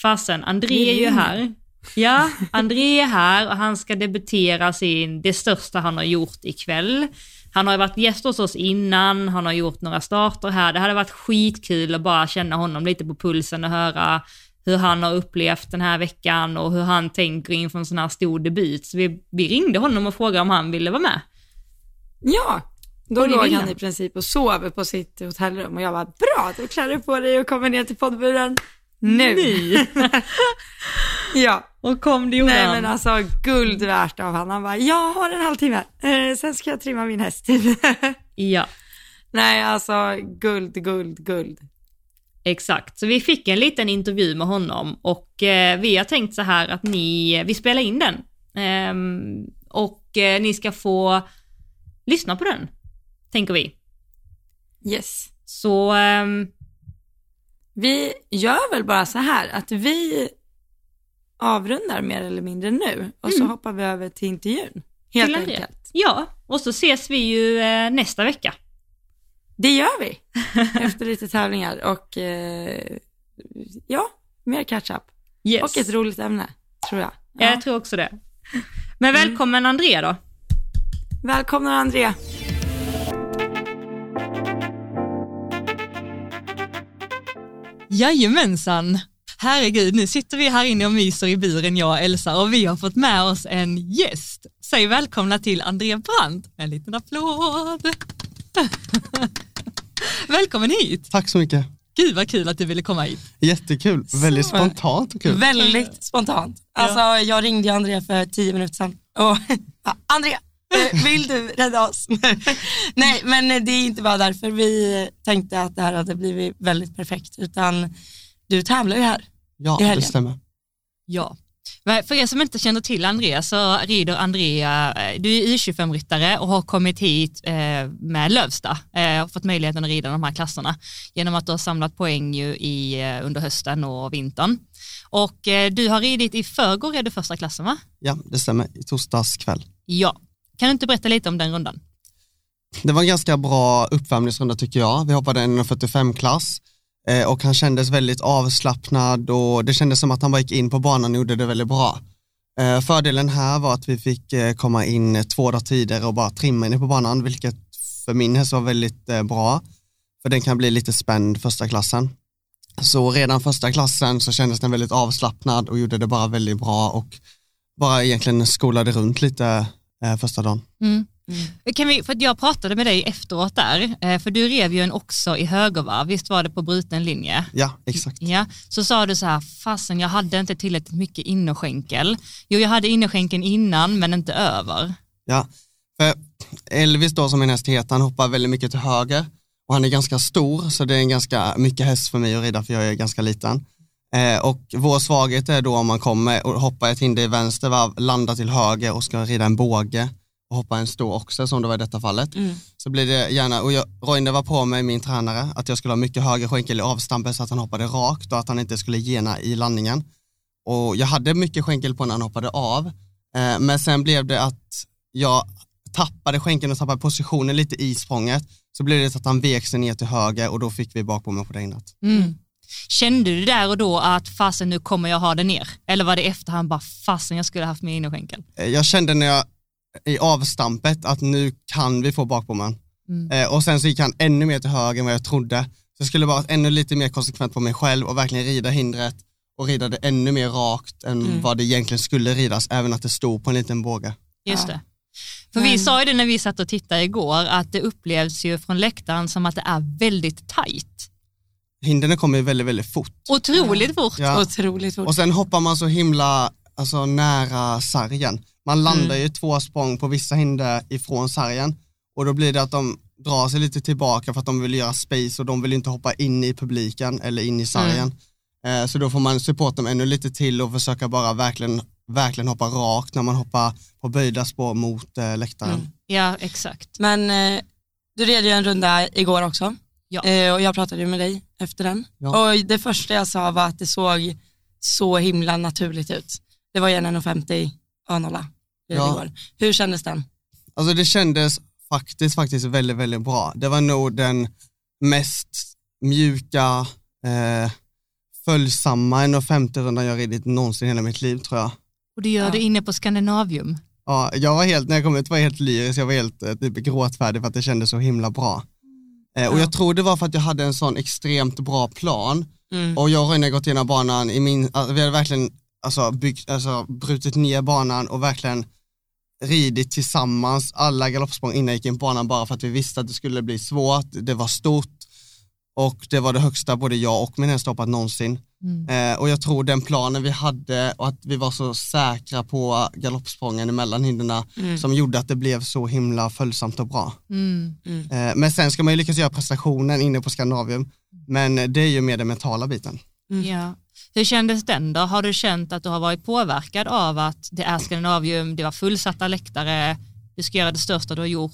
B: fasen, André är ju här. Ja, André är här och han ska debutera sin, det största han har gjort ikväll. Han har ju varit gäst hos oss innan, han har gjort några starter här. Det hade varit skitkul att bara känna honom lite på pulsen och höra hur han har upplevt den här veckan och hur han tänker inför en sån här stor debut. Så vi, vi ringde honom och frågade om han ville vara med.
A: Ja, då låg han. i princip och sov på sitt hotellrum och jag var bra, då klär du på dig och kommer ner till poddburen nu. ja,
B: Och kom det gjorde
A: nej men alltså guld värt av han. Han bara, jag har en halvtimme, eh, sen ska jag trimma min häst.
B: Ja,
A: nej alltså guld, guld, guld.
B: exakt. Så vi fick en liten intervju med honom och eh, vi har tänkt så här att ni, vi spelar in den. Ehm, och eh, ni ska få lyssna på den, tänker vi.
A: Yes.
B: Så ehm,
A: Vi gör väl bara så här att vi avrundar mer eller mindre nu och så hoppar vi över till intervjun. Helt
B: till
A: enkelt.
B: Ja, och så ses vi ju eh, nästa vecka.
A: Det gör vi efter lite tävlingar och eh, ja, mer catch-up.
B: Yes.
A: Och ett roligt ämne, tror jag.
B: Ja.
A: Ja.
B: Jag tror också det. Men välkommen André då.
A: Välkomna André.
C: Jajamensan! Herregud, nu sitter vi här inne och myser i buren jag och Elsa och vi har fått med oss en gäst. Säg välkomna till André Brandt. En liten applåd. Välkommen hit!
D: Tack så mycket.
C: Gud vad kul att du ville komma hit.
D: Jättekul. Väldigt spontant och kul.
E: Väldigt spontant. Alltså jag ringde ju André för tio minuter sedan och eh, vill du rädda oss? Nej men det är inte bara därför vi tänkte att det här hade blivit väldigt perfekt utan du tävlar ju här.
D: Ja,
E: i
D: det
E: helgen.
D: stämmer.
C: Ja. För er som inte känner till André så rider André, eh, du är Y25-ryttare och har kommit hit eh, med Lövsta eh, och fått möjligheten att rida de här klasserna genom att du har samlat poäng ju i, eh, under hösten och vintern. Och eh, du har ridit i förrgår, red du första klassen va?
D: Ja, det stämmer. I torsdags kväll.
C: Ja. Kan du inte berätta lite om den rundan?
D: Det var en ganska bra uppvärmningsrunda tycker jag. Vi hoppade en 1.45-klass eh, och han kändes väldigt avslappnad och det kändes som att han bara gick in på banan och gjorde det väldigt bra. Eh, fördelen här var att vi fick eh, komma in två dagar tidigare och bara trimma inne på banan, vilket för min häst var väldigt bra. För den kan bli lite spänd första klassen. Så redan första klassen så kändes den väldigt avslappnad och gjorde det bara väldigt bra och bara egentligen skolade runt lite eh, första dagen.
C: Mm.
B: Kan vi, för jag pratade med dig efteråt där, eh, för du rev ju en också i högervarv, visst var det på bruten linje?
D: Ja, exakt.
B: Ja, så sa du så här, fasen jag hade inte tillräckligt mycket innerskänkel. Jo, jag hade innerskänkeln innan men inte över.
D: Ja, för Elvis då som min häst heter, han hoppar väldigt mycket till höger och han är ganska stor så det är en ganska mycket häst för mig att rida för jag är ganska liten. Eh, och vår svaghet är då om man kommer och hoppar ett hinder i vänster varv, landar till höger och ska rida en båge och hoppa en stå också som det var i detta fallet.
A: Mm.
D: Så blir det gärna, och jag, Roine var på mig, min tränare, att jag skulle ha mycket höger skänkel i avstampet så att han hoppade rakt och att han inte skulle gena i landningen. Och jag hade mycket skänkel på när han hoppade av, eh, men sen blev det att jag tappade skänkeln och tappade positionen lite i språnget. Så blev det så att han vek sig ner till höger och då fick vi bak på mig på det hindret.
B: Mm. Kände du där och då att fasen nu kommer jag ha det ner? Eller var det efterhand bara fasen jag skulle haft mer innerskänkel?
D: Eh, Jag kände när jag i avstampet att nu kan vi få bak på mig.
B: Mm.
D: Eh, och sen så gick han ännu mer till höger än vad jag trodde. Så jag skulle vara ännu lite mer konsekvent på mig själv och verkligen rida hindret och rida det ännu mer rakt än
A: Mm.
D: vad det egentligen skulle ridas, även att det stod på en liten båge.
B: Just det. För vi
A: Men-
B: sa ju det när vi satt och tittade igår, att det upplevs ju från läktaren som att det är väldigt tajt.
D: Hindren kommer ju väldigt, väldigt fort.
B: Otroligt fort.
D: Ja.
A: Otroligt fort.
D: Och sen hoppar man så himla alltså, nära sargen. Man landar ju två språng på vissa hinder ifrån sargen och då blir det att de drar sig lite tillbaka för att de vill göra space och de vill inte hoppa in i publiken eller in i sargen. Eh, Så då får man supporta dem ännu lite till och försöka bara verkligen, verkligen hoppa rakt när man hoppar på böjda spår mot eh, läktaren.
A: Mm.
B: Ja, exakt.
A: Men eh, du red ju en runda igår också
B: Ja.
A: eh, och jag pratade ju med dig efter den.
D: Ja.
A: Och det första jag sa var att det såg så himla naturligt ut. Det var ju en 1,50 A0
D: Ja.
A: igår. Hur kändes den?
D: Alltså det kändes faktiskt, faktiskt väldigt, väldigt bra. Det var nog den mest mjuka, eh, följsamma 1,50-rundan jag ridit någonsin i hela mitt liv tror jag.
B: Och du gör
A: Ja.
B: det inne på Skandinavium.
D: Ja, jag var helt, när jag kom ut var jag helt lyrisk, jag var helt eh, typ gråtfärdig för att det kändes så himla bra. Eh, och
A: Ja.
D: jag tror det var för att jag hade en sån extremt bra plan
A: Mm.
D: och jag och har gått igenom banan i min, alltså, vi hade verkligen alltså, byggt, alltså, brutit ner banan och verkligen ridit tillsammans alla galoppsprång innan jag gick in på banan bara för att vi visste att det skulle bli svårt, det var stort och det var det högsta både jag och min häst hoppat någonsin.
B: Mm.
D: Eh, och jag tror den planen vi hade och att vi var så säkra på galoppsprången emellan hindren
A: Mm.
D: som gjorde att det blev så himla följsamt och bra.
B: Mm.
D: Eh, men sen ska man ju lyckas göra prestationen inne på Skandinavium, men det är ju mer den mentala biten.
A: Mm.
B: Ja. Hur kändes den då? Har du känt att du har varit påverkad av att det är Skandinavium, det var fullsatta läktare, du ska göra det största du har gjort?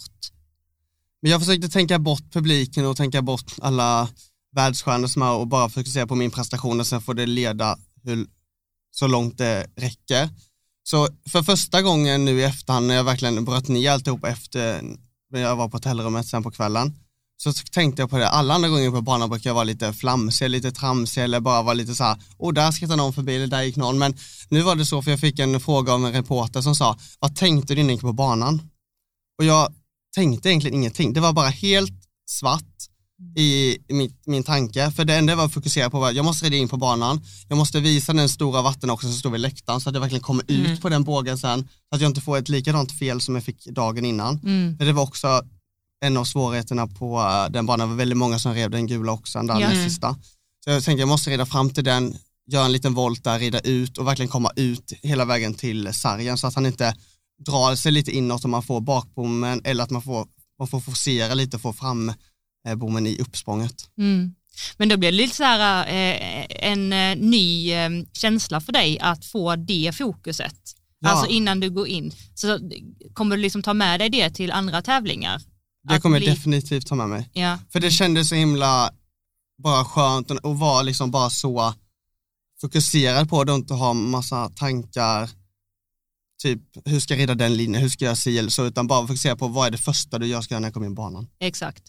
D: Men jag försökte tänka bort publiken och tänka bort alla världsstjärnor som är och bara fokusera på min prestation och sen får det leda hur, så långt det räcker. Så för första gången nu i efterhand när jag verkligen bröt ner alltihop efter när jag var på hotellrummet sen på kvällen så tänkte jag på det, alla andra gånger på banan brukar jag vara lite flamsig, lite tramsig eller bara vara lite så här, oh där skrattar någon förbi eller där gick någon, men nu var det så för jag fick en fråga av en reporter som sa, vad tänkte du innan du gick på banan? Och jag tänkte egentligen ingenting, det var bara helt svart i, min, min tanke, för det enda jag var fokuserad på var, jag måste rida in på banan, jag måste visa den stora vatten också som står vid läktaren så att jag verkligen kommer ut
A: Mm.
D: på den bågen sen, så att jag inte får ett likadant fel som jag fick dagen innan.
B: Mm.
D: För det var också en av svårigheterna på eh, den banan, det var väldigt många som rev den gula också, den
B: Ja.
D: sista. Så jag tänkte jag måste rida fram till den, göra en liten volt där, rida ut och verkligen komma ut hela vägen till sargen så att han inte drar sig lite inåt om man får bakbommen eller att man får, man får forcera lite och få fram bommen i uppsprånget.
B: Mm. Men då blir det lite så här eh, en eh, ny eh, känsla för dig att få det fokuset.
D: Ja.
B: Alltså innan du går in. Så kommer du liksom ta med dig det till andra tävlingar?
D: Det
B: Att
D: kommer jag
B: bli-
D: definitivt ta med mig.
B: Ja.
D: För det kändes så himla bara skönt och vara liksom bara så fokuserad på det och inte ha massa tankar typ hur ska jag rida den linjen, hur ska jag si eller så, utan bara fokusera på vad är det första du gör ska jag när jag kommer in på banan.
B: Exakt.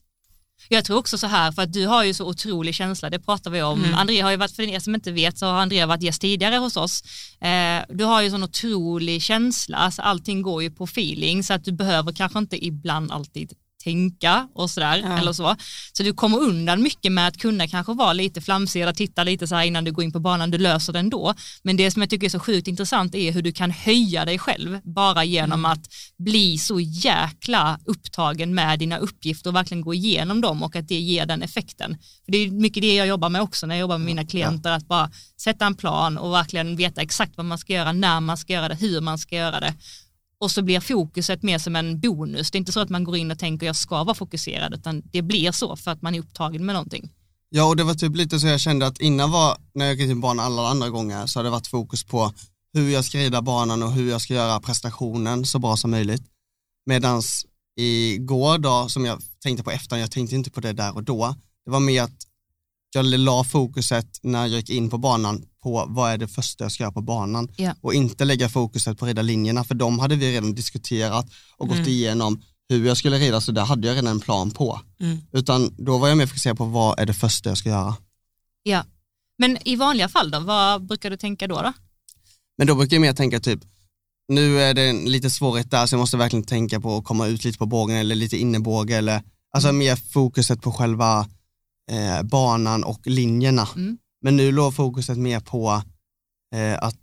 B: Jag tror också så här, för att du har ju så otrolig känsla, det pratar vi om.
A: Mm.
B: Andrea har ju varit, för er som inte vet så har Andrea varit gäst tidigare hos oss. Eh, du har ju sån otrolig känsla, alltså allting går ju på feeling så att du behöver kanske inte ibland alltid tänka och sådär
A: Ja.
B: eller så. Så du kommer undan mycket med att kunna kanske vara lite flamsig eller titta lite så här innan du går in på banan, du löser det ändå. Men det som jag tycker är så sjukt intressant är hur du kan höja dig själv bara genom att bli så jäkla upptagen med dina uppgifter och verkligen gå igenom dem och att det ger den effekten. För det är mycket det jag jobbar med också när jag jobbar med mina klienter, att bara sätta en plan och verkligen veta exakt vad man ska göra, när man ska göra det, hur man ska göra det. Och så blir fokuset mer som en bonus. Det är inte så att man går in och tänker jag ska vara fokuserad, utan det blir så för att man är upptagen med någonting.
D: Ja, och det var typ lite så jag kände att innan var, när jag gick till banan alla andra gånger, så har det varit fokus på hur jag ska rida banan och hur jag ska göra prestationen så bra som möjligt. Medans igår då, som jag tänkte på efter, jag tänkte inte på det där och då, det var mer att jag la fokuset när jag gick in på banan på vad är det första jag ska göra på banan
B: Ja.
D: och inte lägga fokuset på rida linjerna för de hade vi redan diskuterat och gått
A: Mm.
D: igenom hur jag skulle rida så där hade jag redan en plan på.
A: Mm.
D: Utan då var jag mer fokuserad på vad är det första jag ska göra.
B: Ja. Men i vanliga fall då, vad brukar du tänka då? då?
D: Men då brukar jag mer tänka typ, nu är det lite svårighet där så jag måste verkligen tänka på att komma ut lite på bågen eller lite innebåge eller, alltså
B: Mm.
D: mer fokuset på själva eh, banan och linjerna.
B: Mm.
D: Men nu låg fokuset mer på eh, att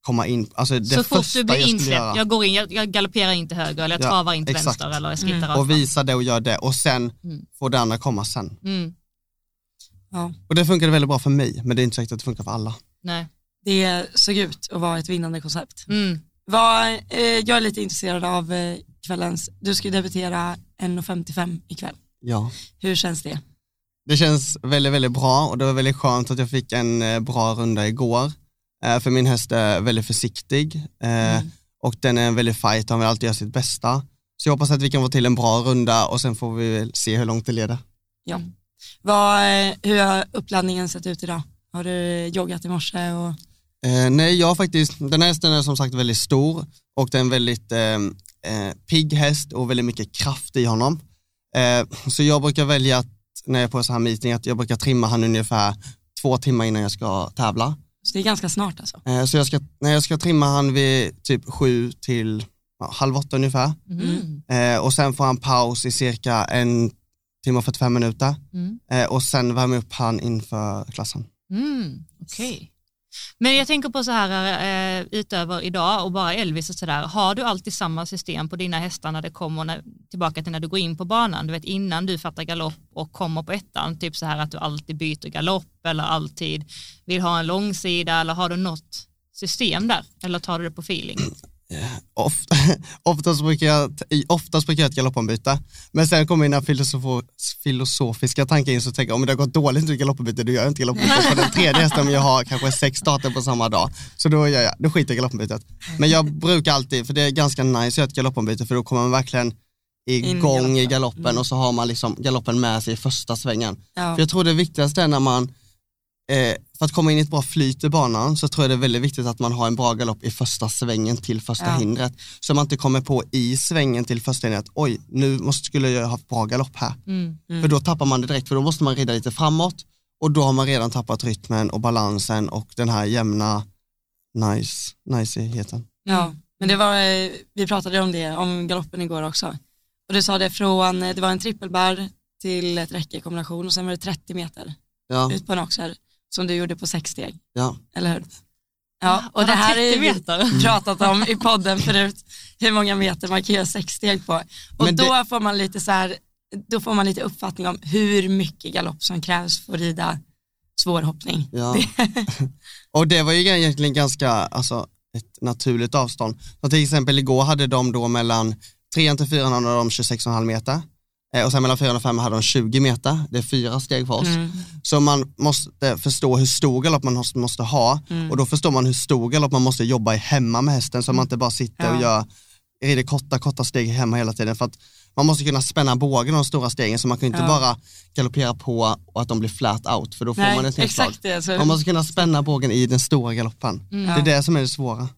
D: komma in, alltså det
B: så fort du blir
D: jag skulle
B: insläppt,
D: göra.
B: jag går in, jag, jag galopperar in till höger eller jag
D: Ja,
B: travar in till
D: exakt.
B: vänster eller jag skrittar
A: Mm.
B: rakt
D: och visa det och göra det och sen
B: Mm.
D: får det andra komma sen.
B: Mm.
A: Ja.
D: Och det funkade väldigt bra för mig, men det är inte säkert att det funkar för alla.
B: Nej.
A: Det såg ut att vara ett vinnande koncept.
B: Mm.
A: Vad, eh, jag är lite intresserad av eh, kvällens, du ska debutera 1.55 ikväll.
D: Ja.
A: Hur känns det?
D: Det känns väldigt, väldigt bra och det var väldigt skönt att jag fick en eh, bra runda igår. Eh, För min häst är väldigt försiktig eh,
A: Mm.
D: och den är en väldigt fight han vill alltid göra sitt bästa. Så jag hoppas att vi kan få till en bra runda och sen får vi se hur långt det leder.
A: Ja. Vad, hur har uppladdningen sett ut idag? Har du joggat i morse? Och...
D: Eh, nej, jag faktiskt, den här hästen är som sagt väldigt stor och det är en väldigt eh, eh, pigg häst och väldigt mycket kraft i honom. Så jag brukar välja att, när jag är på så här meeting, att jag brukar trimma han ungefär två timmar innan jag ska tävla.
A: Så det är ganska snart alltså?
D: Eh, så jag ska, när jag ska trimma han vid typ sju till ja, halv åtta ungefär.
B: Mm.
D: Eh, och sen får han paus i cirka en timme och 45 minuter.
B: Mm.
D: Eh, och sen värmer upp han inför klassen.
B: Mm. Okej. Men jag tänker på så här eh, utöver idag och bara Elvis och sådär, har du alltid samma system på dina hästar när det kommer när, tillbaka till när du går in på banan, du vet innan du fattar galopp och kommer på ettan, typ så här att du alltid byter galopp eller alltid vill ha en långsida eller har du något system där? Eller tar du det på feeling?
D: Ofta, oftast, brukar jag, oftast brukar jag ett galoppombyte, men sen kommer mina filosofo, filosofiska tankar in så tänker jag om det har gått dåligt i galoppombyte, då gör jag inte galoppombyte på den tredje hästen om jag har kanske sex starter på samma dag. Så då, gör jag, då skiter jag i galoppombytet. Men jag brukar alltid, för det är ganska nice att göra ett galoppombyte för då kommer man verkligen igång i
A: galoppen.
D: galoppen
A: Mm.
D: och så har man liksom galoppen med sig i första svängen.
A: Ja.
D: För jag tror det viktigaste är när man, eh, för att komma in i ett bra flyt i banan så tror jag det är väldigt viktigt att man har en bra galopp i första svängen till första
A: Ja.
D: hindret. Så man inte kommer på i svängen till första hindret, oj nu måste, skulle jag ha bra galopp här.
B: Mm.
A: Mm.
D: För då tappar man det direkt, för då måste man rida lite framåt och då har man redan tappat rytmen och balansen och den här jämna nice, niceheten.
A: Ja, men det var, eh, vi pratade om det, om galoppen igår också. Och du sa det från, eh, det var en trippelbär till ett räcke i kombination och sen var det 30 meter
D: Ja,
A: ut på en oxer som du gjorde på sex steg,
D: ja.
A: eller hur? Ja, och det här är
B: 30
A: vi
B: meter.
A: pratat om i podden förut, hur många meter man kan göra sex steg på. Och
D: Men det-
A: då får man lite så här, då får man lite uppfattning om hur mycket galopp som krävs för att rida svårhoppning.
D: Ja. och det var ju egentligen ganska, alltså ett naturligt avstånd. Så till exempel igår hade de då mellan 3 till 4 hade de 26,5 meter och sen mellan 4 och 5 hade de 20 meter. Det är fyra steg för oss.
A: Mm.
D: Så man måste förstå hur stor galopp man måste, ha
A: Mm.
D: och då förstår man hur stor galopp man måste jobba i hemma med hästen så man inte bara sitter
A: Ja.
D: och gör rider korta, korta steg hemma hela tiden. För att man måste kunna spänna bågen de stora stegen så man kan inte
A: Ja.
D: bara galoppera på och att de blir flat out för då får
A: Nej,
D: man ett nedslag. Man måste kunna spänna bågen i den stora galoppen.
B: Mm.
D: Det är det som är det svåra.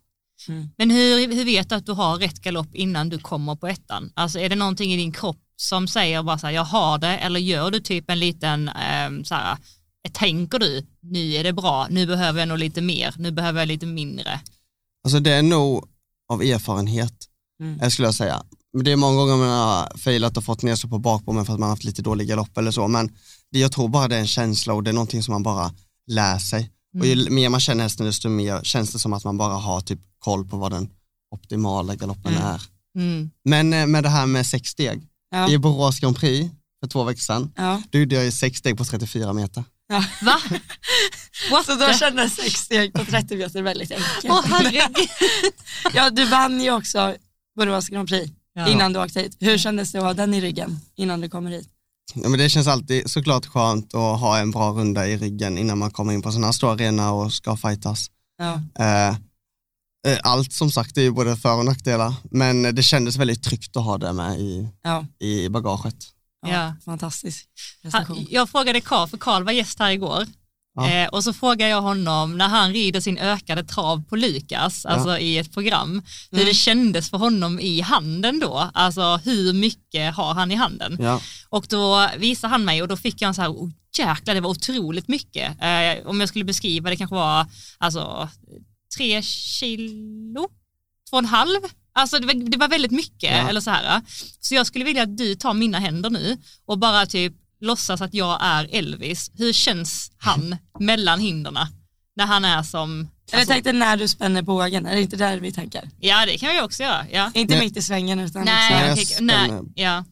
B: Men hur, hur vet du att du har rätt galopp innan du kommer på ettan? Alltså är det någonting i din kropp som säger bara så här, jag har det, eller gör du typ en liten, eh, så här, tänker du, nu är det bra, nu behöver jag nog lite mer, nu behöver jag lite mindre.
D: Alltså det är nog av erfarenhet,
A: Mm.
D: eh, skulle jag säga. Men det är många gånger man har failat och fått ner sig på bakbommen för att man har haft lite dålig galopp eller så, men det, jag tror bara det är en känsla och det är någonting som man bara lär sig. Och ju mer man känner hästen desto mer känns det som att man bara har typ koll på vad den optimala galoppen
A: Mm.
D: är.
B: Mm.
D: Men eh, med det här med sex steg,
A: Ja.
D: i Borås Grand Prix för två veckor sedan,
A: Ja.
D: då gjorde jag ju sex steg på 34 meter.
A: Ja.
B: Va? What
A: Så då kändes sex steg på 30 meter väldigt enkelt.
B: Åh herregud.
A: Ja, du vann ju också Borås Grand Prix
B: Ja.
A: innan du åkte hit. Hur kändes det att ha den i ryggen innan du kommer hit?
D: Ja, men det känns alltid såklart skönt att ha en bra runda i ryggen innan man kommer in på sådana här stora arena och ska fightas.
A: Ja.
D: Eh, allt som sagt är ju både för och nackdelar, men det kändes väldigt tryggt att ha det med i,
A: Ja.
D: i bagaget.
A: Ja.
B: Ja.
A: Fantastisk prestation.
B: jag frågade Karl, för Karl var gäst här igår.
D: Ja.
B: Eh, och så frågade jag honom när han rider sin ökade trav på Lukas, alltså i ett program, hur
A: Mm.
B: det kändes för honom i handen då. Alltså hur mycket har han i handen?
D: Ja.
B: Och då visade han mig och då fick jag en så här, oh, jäklar det var otroligt mycket. Eh, om jag skulle beskriva det kanske var alltså tre kilo, två och en halv. Alltså det var, det var väldigt mycket
D: Ja.
B: eller så här. Så jag skulle vilja att du tar mina händer nu och bara typ låtsas att jag är Elvis. Hur känns han mellan hinderna när han är som,
A: Eller jag
B: alltså,
A: tänkte när du spänner bågen, är det inte där vi tänker?
B: ja det kan jag också göra. Ja.
A: Inte
D: Nej.
A: mitt i svängen utan
B: Nej,
D: Nej,
B: jag
D: jag spänner-
B: ja.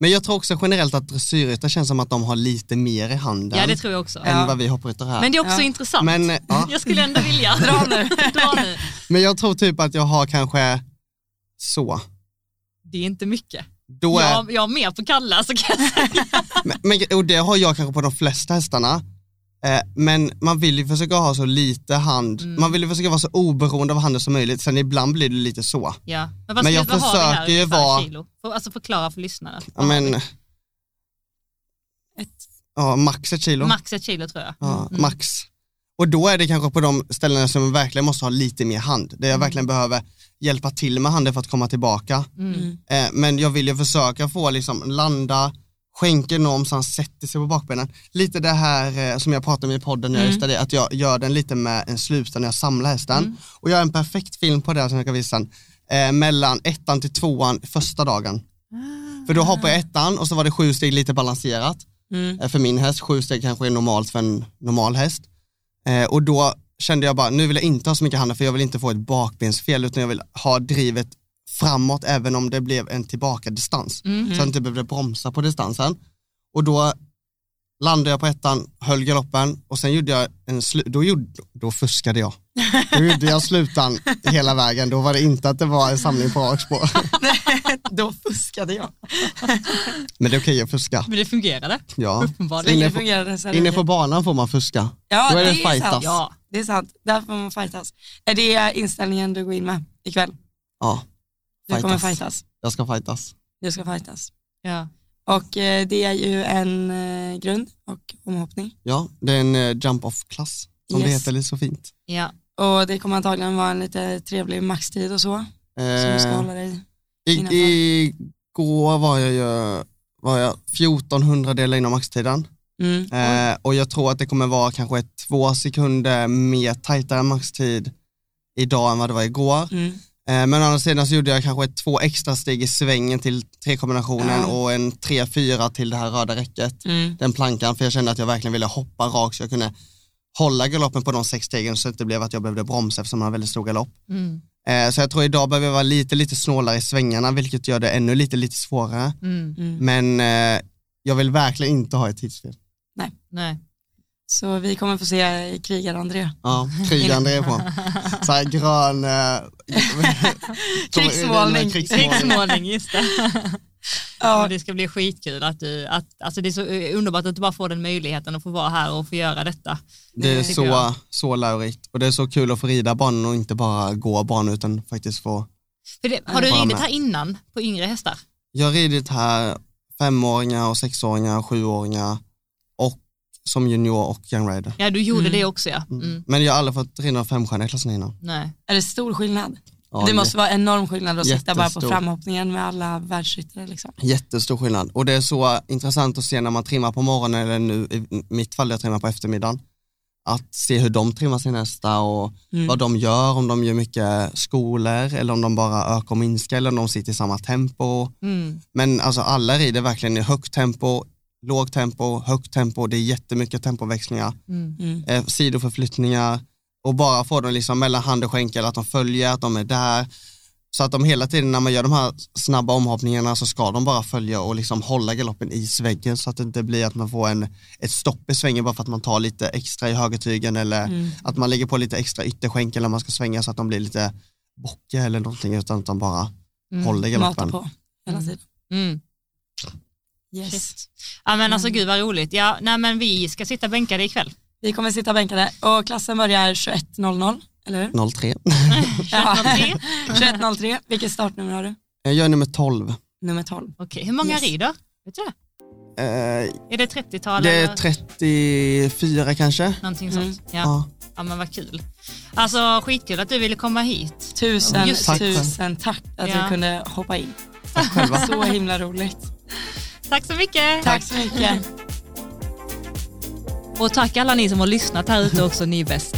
D: Men jag tror också generellt att dressyrryttare känns som att de har lite mer i handen
B: ja, det tror jag också.
D: än
A: Ja.
D: vad vi hoppryttare har.
B: Men det är också
A: Ja.
B: intressant.
D: Men, eh, ja.
B: Jag skulle ändå vilja.
A: Dra nu.
B: Dra nu.
D: Men jag tror typ att jag har kanske så.
B: Det är inte mycket.
D: Då är,
B: Jag, jag har mer på Kalla så kan jag säga.
D: men, men, och det har jag kanske på de flesta hästarna. Eh, men man vill ju försöka ha så lite hand,
B: Mm.
D: man vill ju försöka vara så oberoende av handen som möjligt. Sen ibland blir det lite så.
B: Ja. Men, vad
D: Men jag
B: vad har vi här
D: försöker ju vara-
B: Kilo? För, alltså förklara för lyssnarna.
D: Ja, men,
A: ett.
D: ja, max ett kilo.
B: Max ett kilo tror jag.
D: Ja,
B: Mm.
D: max. Och då är det kanske på de ställena som jag verkligen måste ha lite mer hand, där jag
B: Mm.
D: verkligen behöver hjälpa till med handen för att komma tillbaka.
B: Mm.
A: Mm.
D: Eh, men jag vill ju försöka få liksom landa, så han sätter sig på bakbenen. Lite det här eh, som jag pratade om i podden nu,
A: Mm.
D: just det, att jag gör den lite med en slutstånd när jag samlar hästen.
B: Mm.
D: Och jag har en perfekt film på det som jag kan visa sen, eh, mellan ettan till tvåan första dagen. För då hoppar jag ettan och så var det sju steg lite balanserat
A: Mm.
D: eh, för min häst, sju steg kanske är normalt för en normal häst. Eh, och då kände jag bara, nu vill jag inte ha så mycket handen för jag vill inte få ett bakbensfel utan jag vill ha drivet framåt även om det blev en tillbaka distans.
B: Mm.
D: Så jag inte behövde bromsa på distansen. Och då landade jag på ettan, höll galoppen och sen gjorde jag en slu- då, gjorde, då fuskade jag. Då gjorde jag slutan hela vägen, då var det inte att det var en samling på rakspår.
A: Då fuskade jag.
D: Men det är okej att fuska.
B: Men det fungerade
D: Ja.
B: Uppenbarligen.
D: Inne på-
A: fungerade så
D: Inne på banan får man fuska.
A: Ja,
D: då är det
A: det är sant.
B: Ja.
A: Det är sant, där får man fightas. Är det inställningen du går in med ikväll?
D: Ja,
A: Du kommer
D: Fightas.
A: fightas.
D: jag ska fightas.
A: Du ska fightas.
B: Ja.
A: Och eh, det är ju en eh, grund och omhoppning.
D: Ja, det är en eh, jump-off-klass som det
A: Yes.
D: heter lite så fint.
B: Ja.
A: Och det kommer antagligen vara en lite trevlig maxtid och så. Så du ska
D: Eh,
A: hålla dig.
D: i,
A: innanför.
D: igår var jag ju var jag 1400 delar inom maxtiden
A: Mm.
D: eh, och jag tror att det kommer vara kanske två sekunder mer tajtare maxtid idag än vad det var igår.
A: Mm.
D: Eh, men å andra sidan så gjorde jag kanske två extra steg i svängen till trekombinationen
A: Ja.
D: och en 3-4 till det här röda räcket.
A: Mm.
D: den plankan för jag kände att jag verkligen ville hoppa rakt så jag kunde hålla galoppen på de sex stegen så det inte blev att jag behövde bromsa eftersom jag har väldigt stor galopp.
B: Mm.
D: Eh, så jag tror idag behöver jag vara lite, lite snålare i svängarna vilket gör det ännu lite, lite svårare.
B: Mm.
A: Mm.
D: Men eh, jag vill verkligen inte ha ett tidsfel.
B: Nej.
A: Så vi kommer få se krigar-André.
D: Ja, krigande är på. Så här grön... Eh,
A: Krigsmålning.
D: krigsmålning.
B: Just det.
A: Ja,
B: Och det ska bli skitkul att du, att, alltså det är så eh, underbart att du bara får den möjligheten att få vara här och få göra detta.
D: Det är så,
B: jag.
D: så lärorikt och det är så kul att få rida banan och inte bara gå banan utan faktiskt få
B: För det, har du ridit
D: med.
B: här innan på yngre hästar?
D: Jag har ridit här femåringar och sexåringar och sjuåringar som junior och young rider.
B: Ja, du gjorde
A: Mm.
B: det också ja.
D: Mm.
B: Mm.
D: Men jag har aldrig fått rida femstjärniga klassen innan.
B: Nej.
A: är det stor skillnad?
D: Ja,
A: det måste vara enorm skillnad att sitta bara på
D: Jättestor.
A: framhoppningen med alla världsryttare. Liksom.
D: Jättestor skillnad och det är så intressant att se när man trimmar på morgonen eller nu i mitt fall jag trimmar på eftermiddagen. att se hur de trimmar sin hästar och
A: Mm.
D: vad de gör, om de gör mycket skolor eller om de bara ökar och minskar eller om de sitter i samma tempo.
B: Mm.
D: Men alltså alla rider verkligen i högt tempo, lågt tempo, högt tempo, det är jättemycket tempoväxlingar,
B: Mm.
A: Mm.
D: eh, sidoförflyttningar och bara få dem liksom mellan hand och skänkel, att de följer, att de är där. Så att de hela tiden när man gör de här snabba omhoppningarna så ska de bara följa och liksom hålla galoppen i sväggen så att det inte blir att man får en, ett stopp i svängen bara för att man tar lite extra i högertygen eller
A: Mm.
D: att man lägger på lite extra ytterskänkel när man ska svänga så att de blir lite bockiga eller någonting utan att de bara
B: Mm.
D: håller
A: Mata
D: galoppen.
A: på hela tiden.
B: Mm.
A: Yes.
B: Shit. Ja men alltså
A: Mm.
B: gud vad roligt. Ja, nej men vi ska sitta bänkade ikväll.
A: Vi kommer sitta bänkade och klassen börjar 21.00, eller hur?
D: 03.
A: Ja.
B: 21.03.
A: 21.03. Vilket startnummer har du?
D: Jag är nummer 12.
A: Nummer 12.
B: Okej, hur många
A: Yes.
B: rider? Vet du det?
D: Eh,
B: Är det 30-tal
D: det är
B: eller
D: 34 kanske.
B: någonting
A: Mm.
B: sånt? Ja.
D: Ja.
B: ja men vad kul. Alltså skitkul att du ville komma hit.
A: Tusen,
B: Just
D: det.
A: tusen tack att
B: Ja.
A: du kunde hoppa in.
D: Tack själva.
A: Så himla roligt.
B: Tack så mycket.
A: Tack så mycket.
B: Och tack alla ni som har lyssnat här ute också, ni är bäst.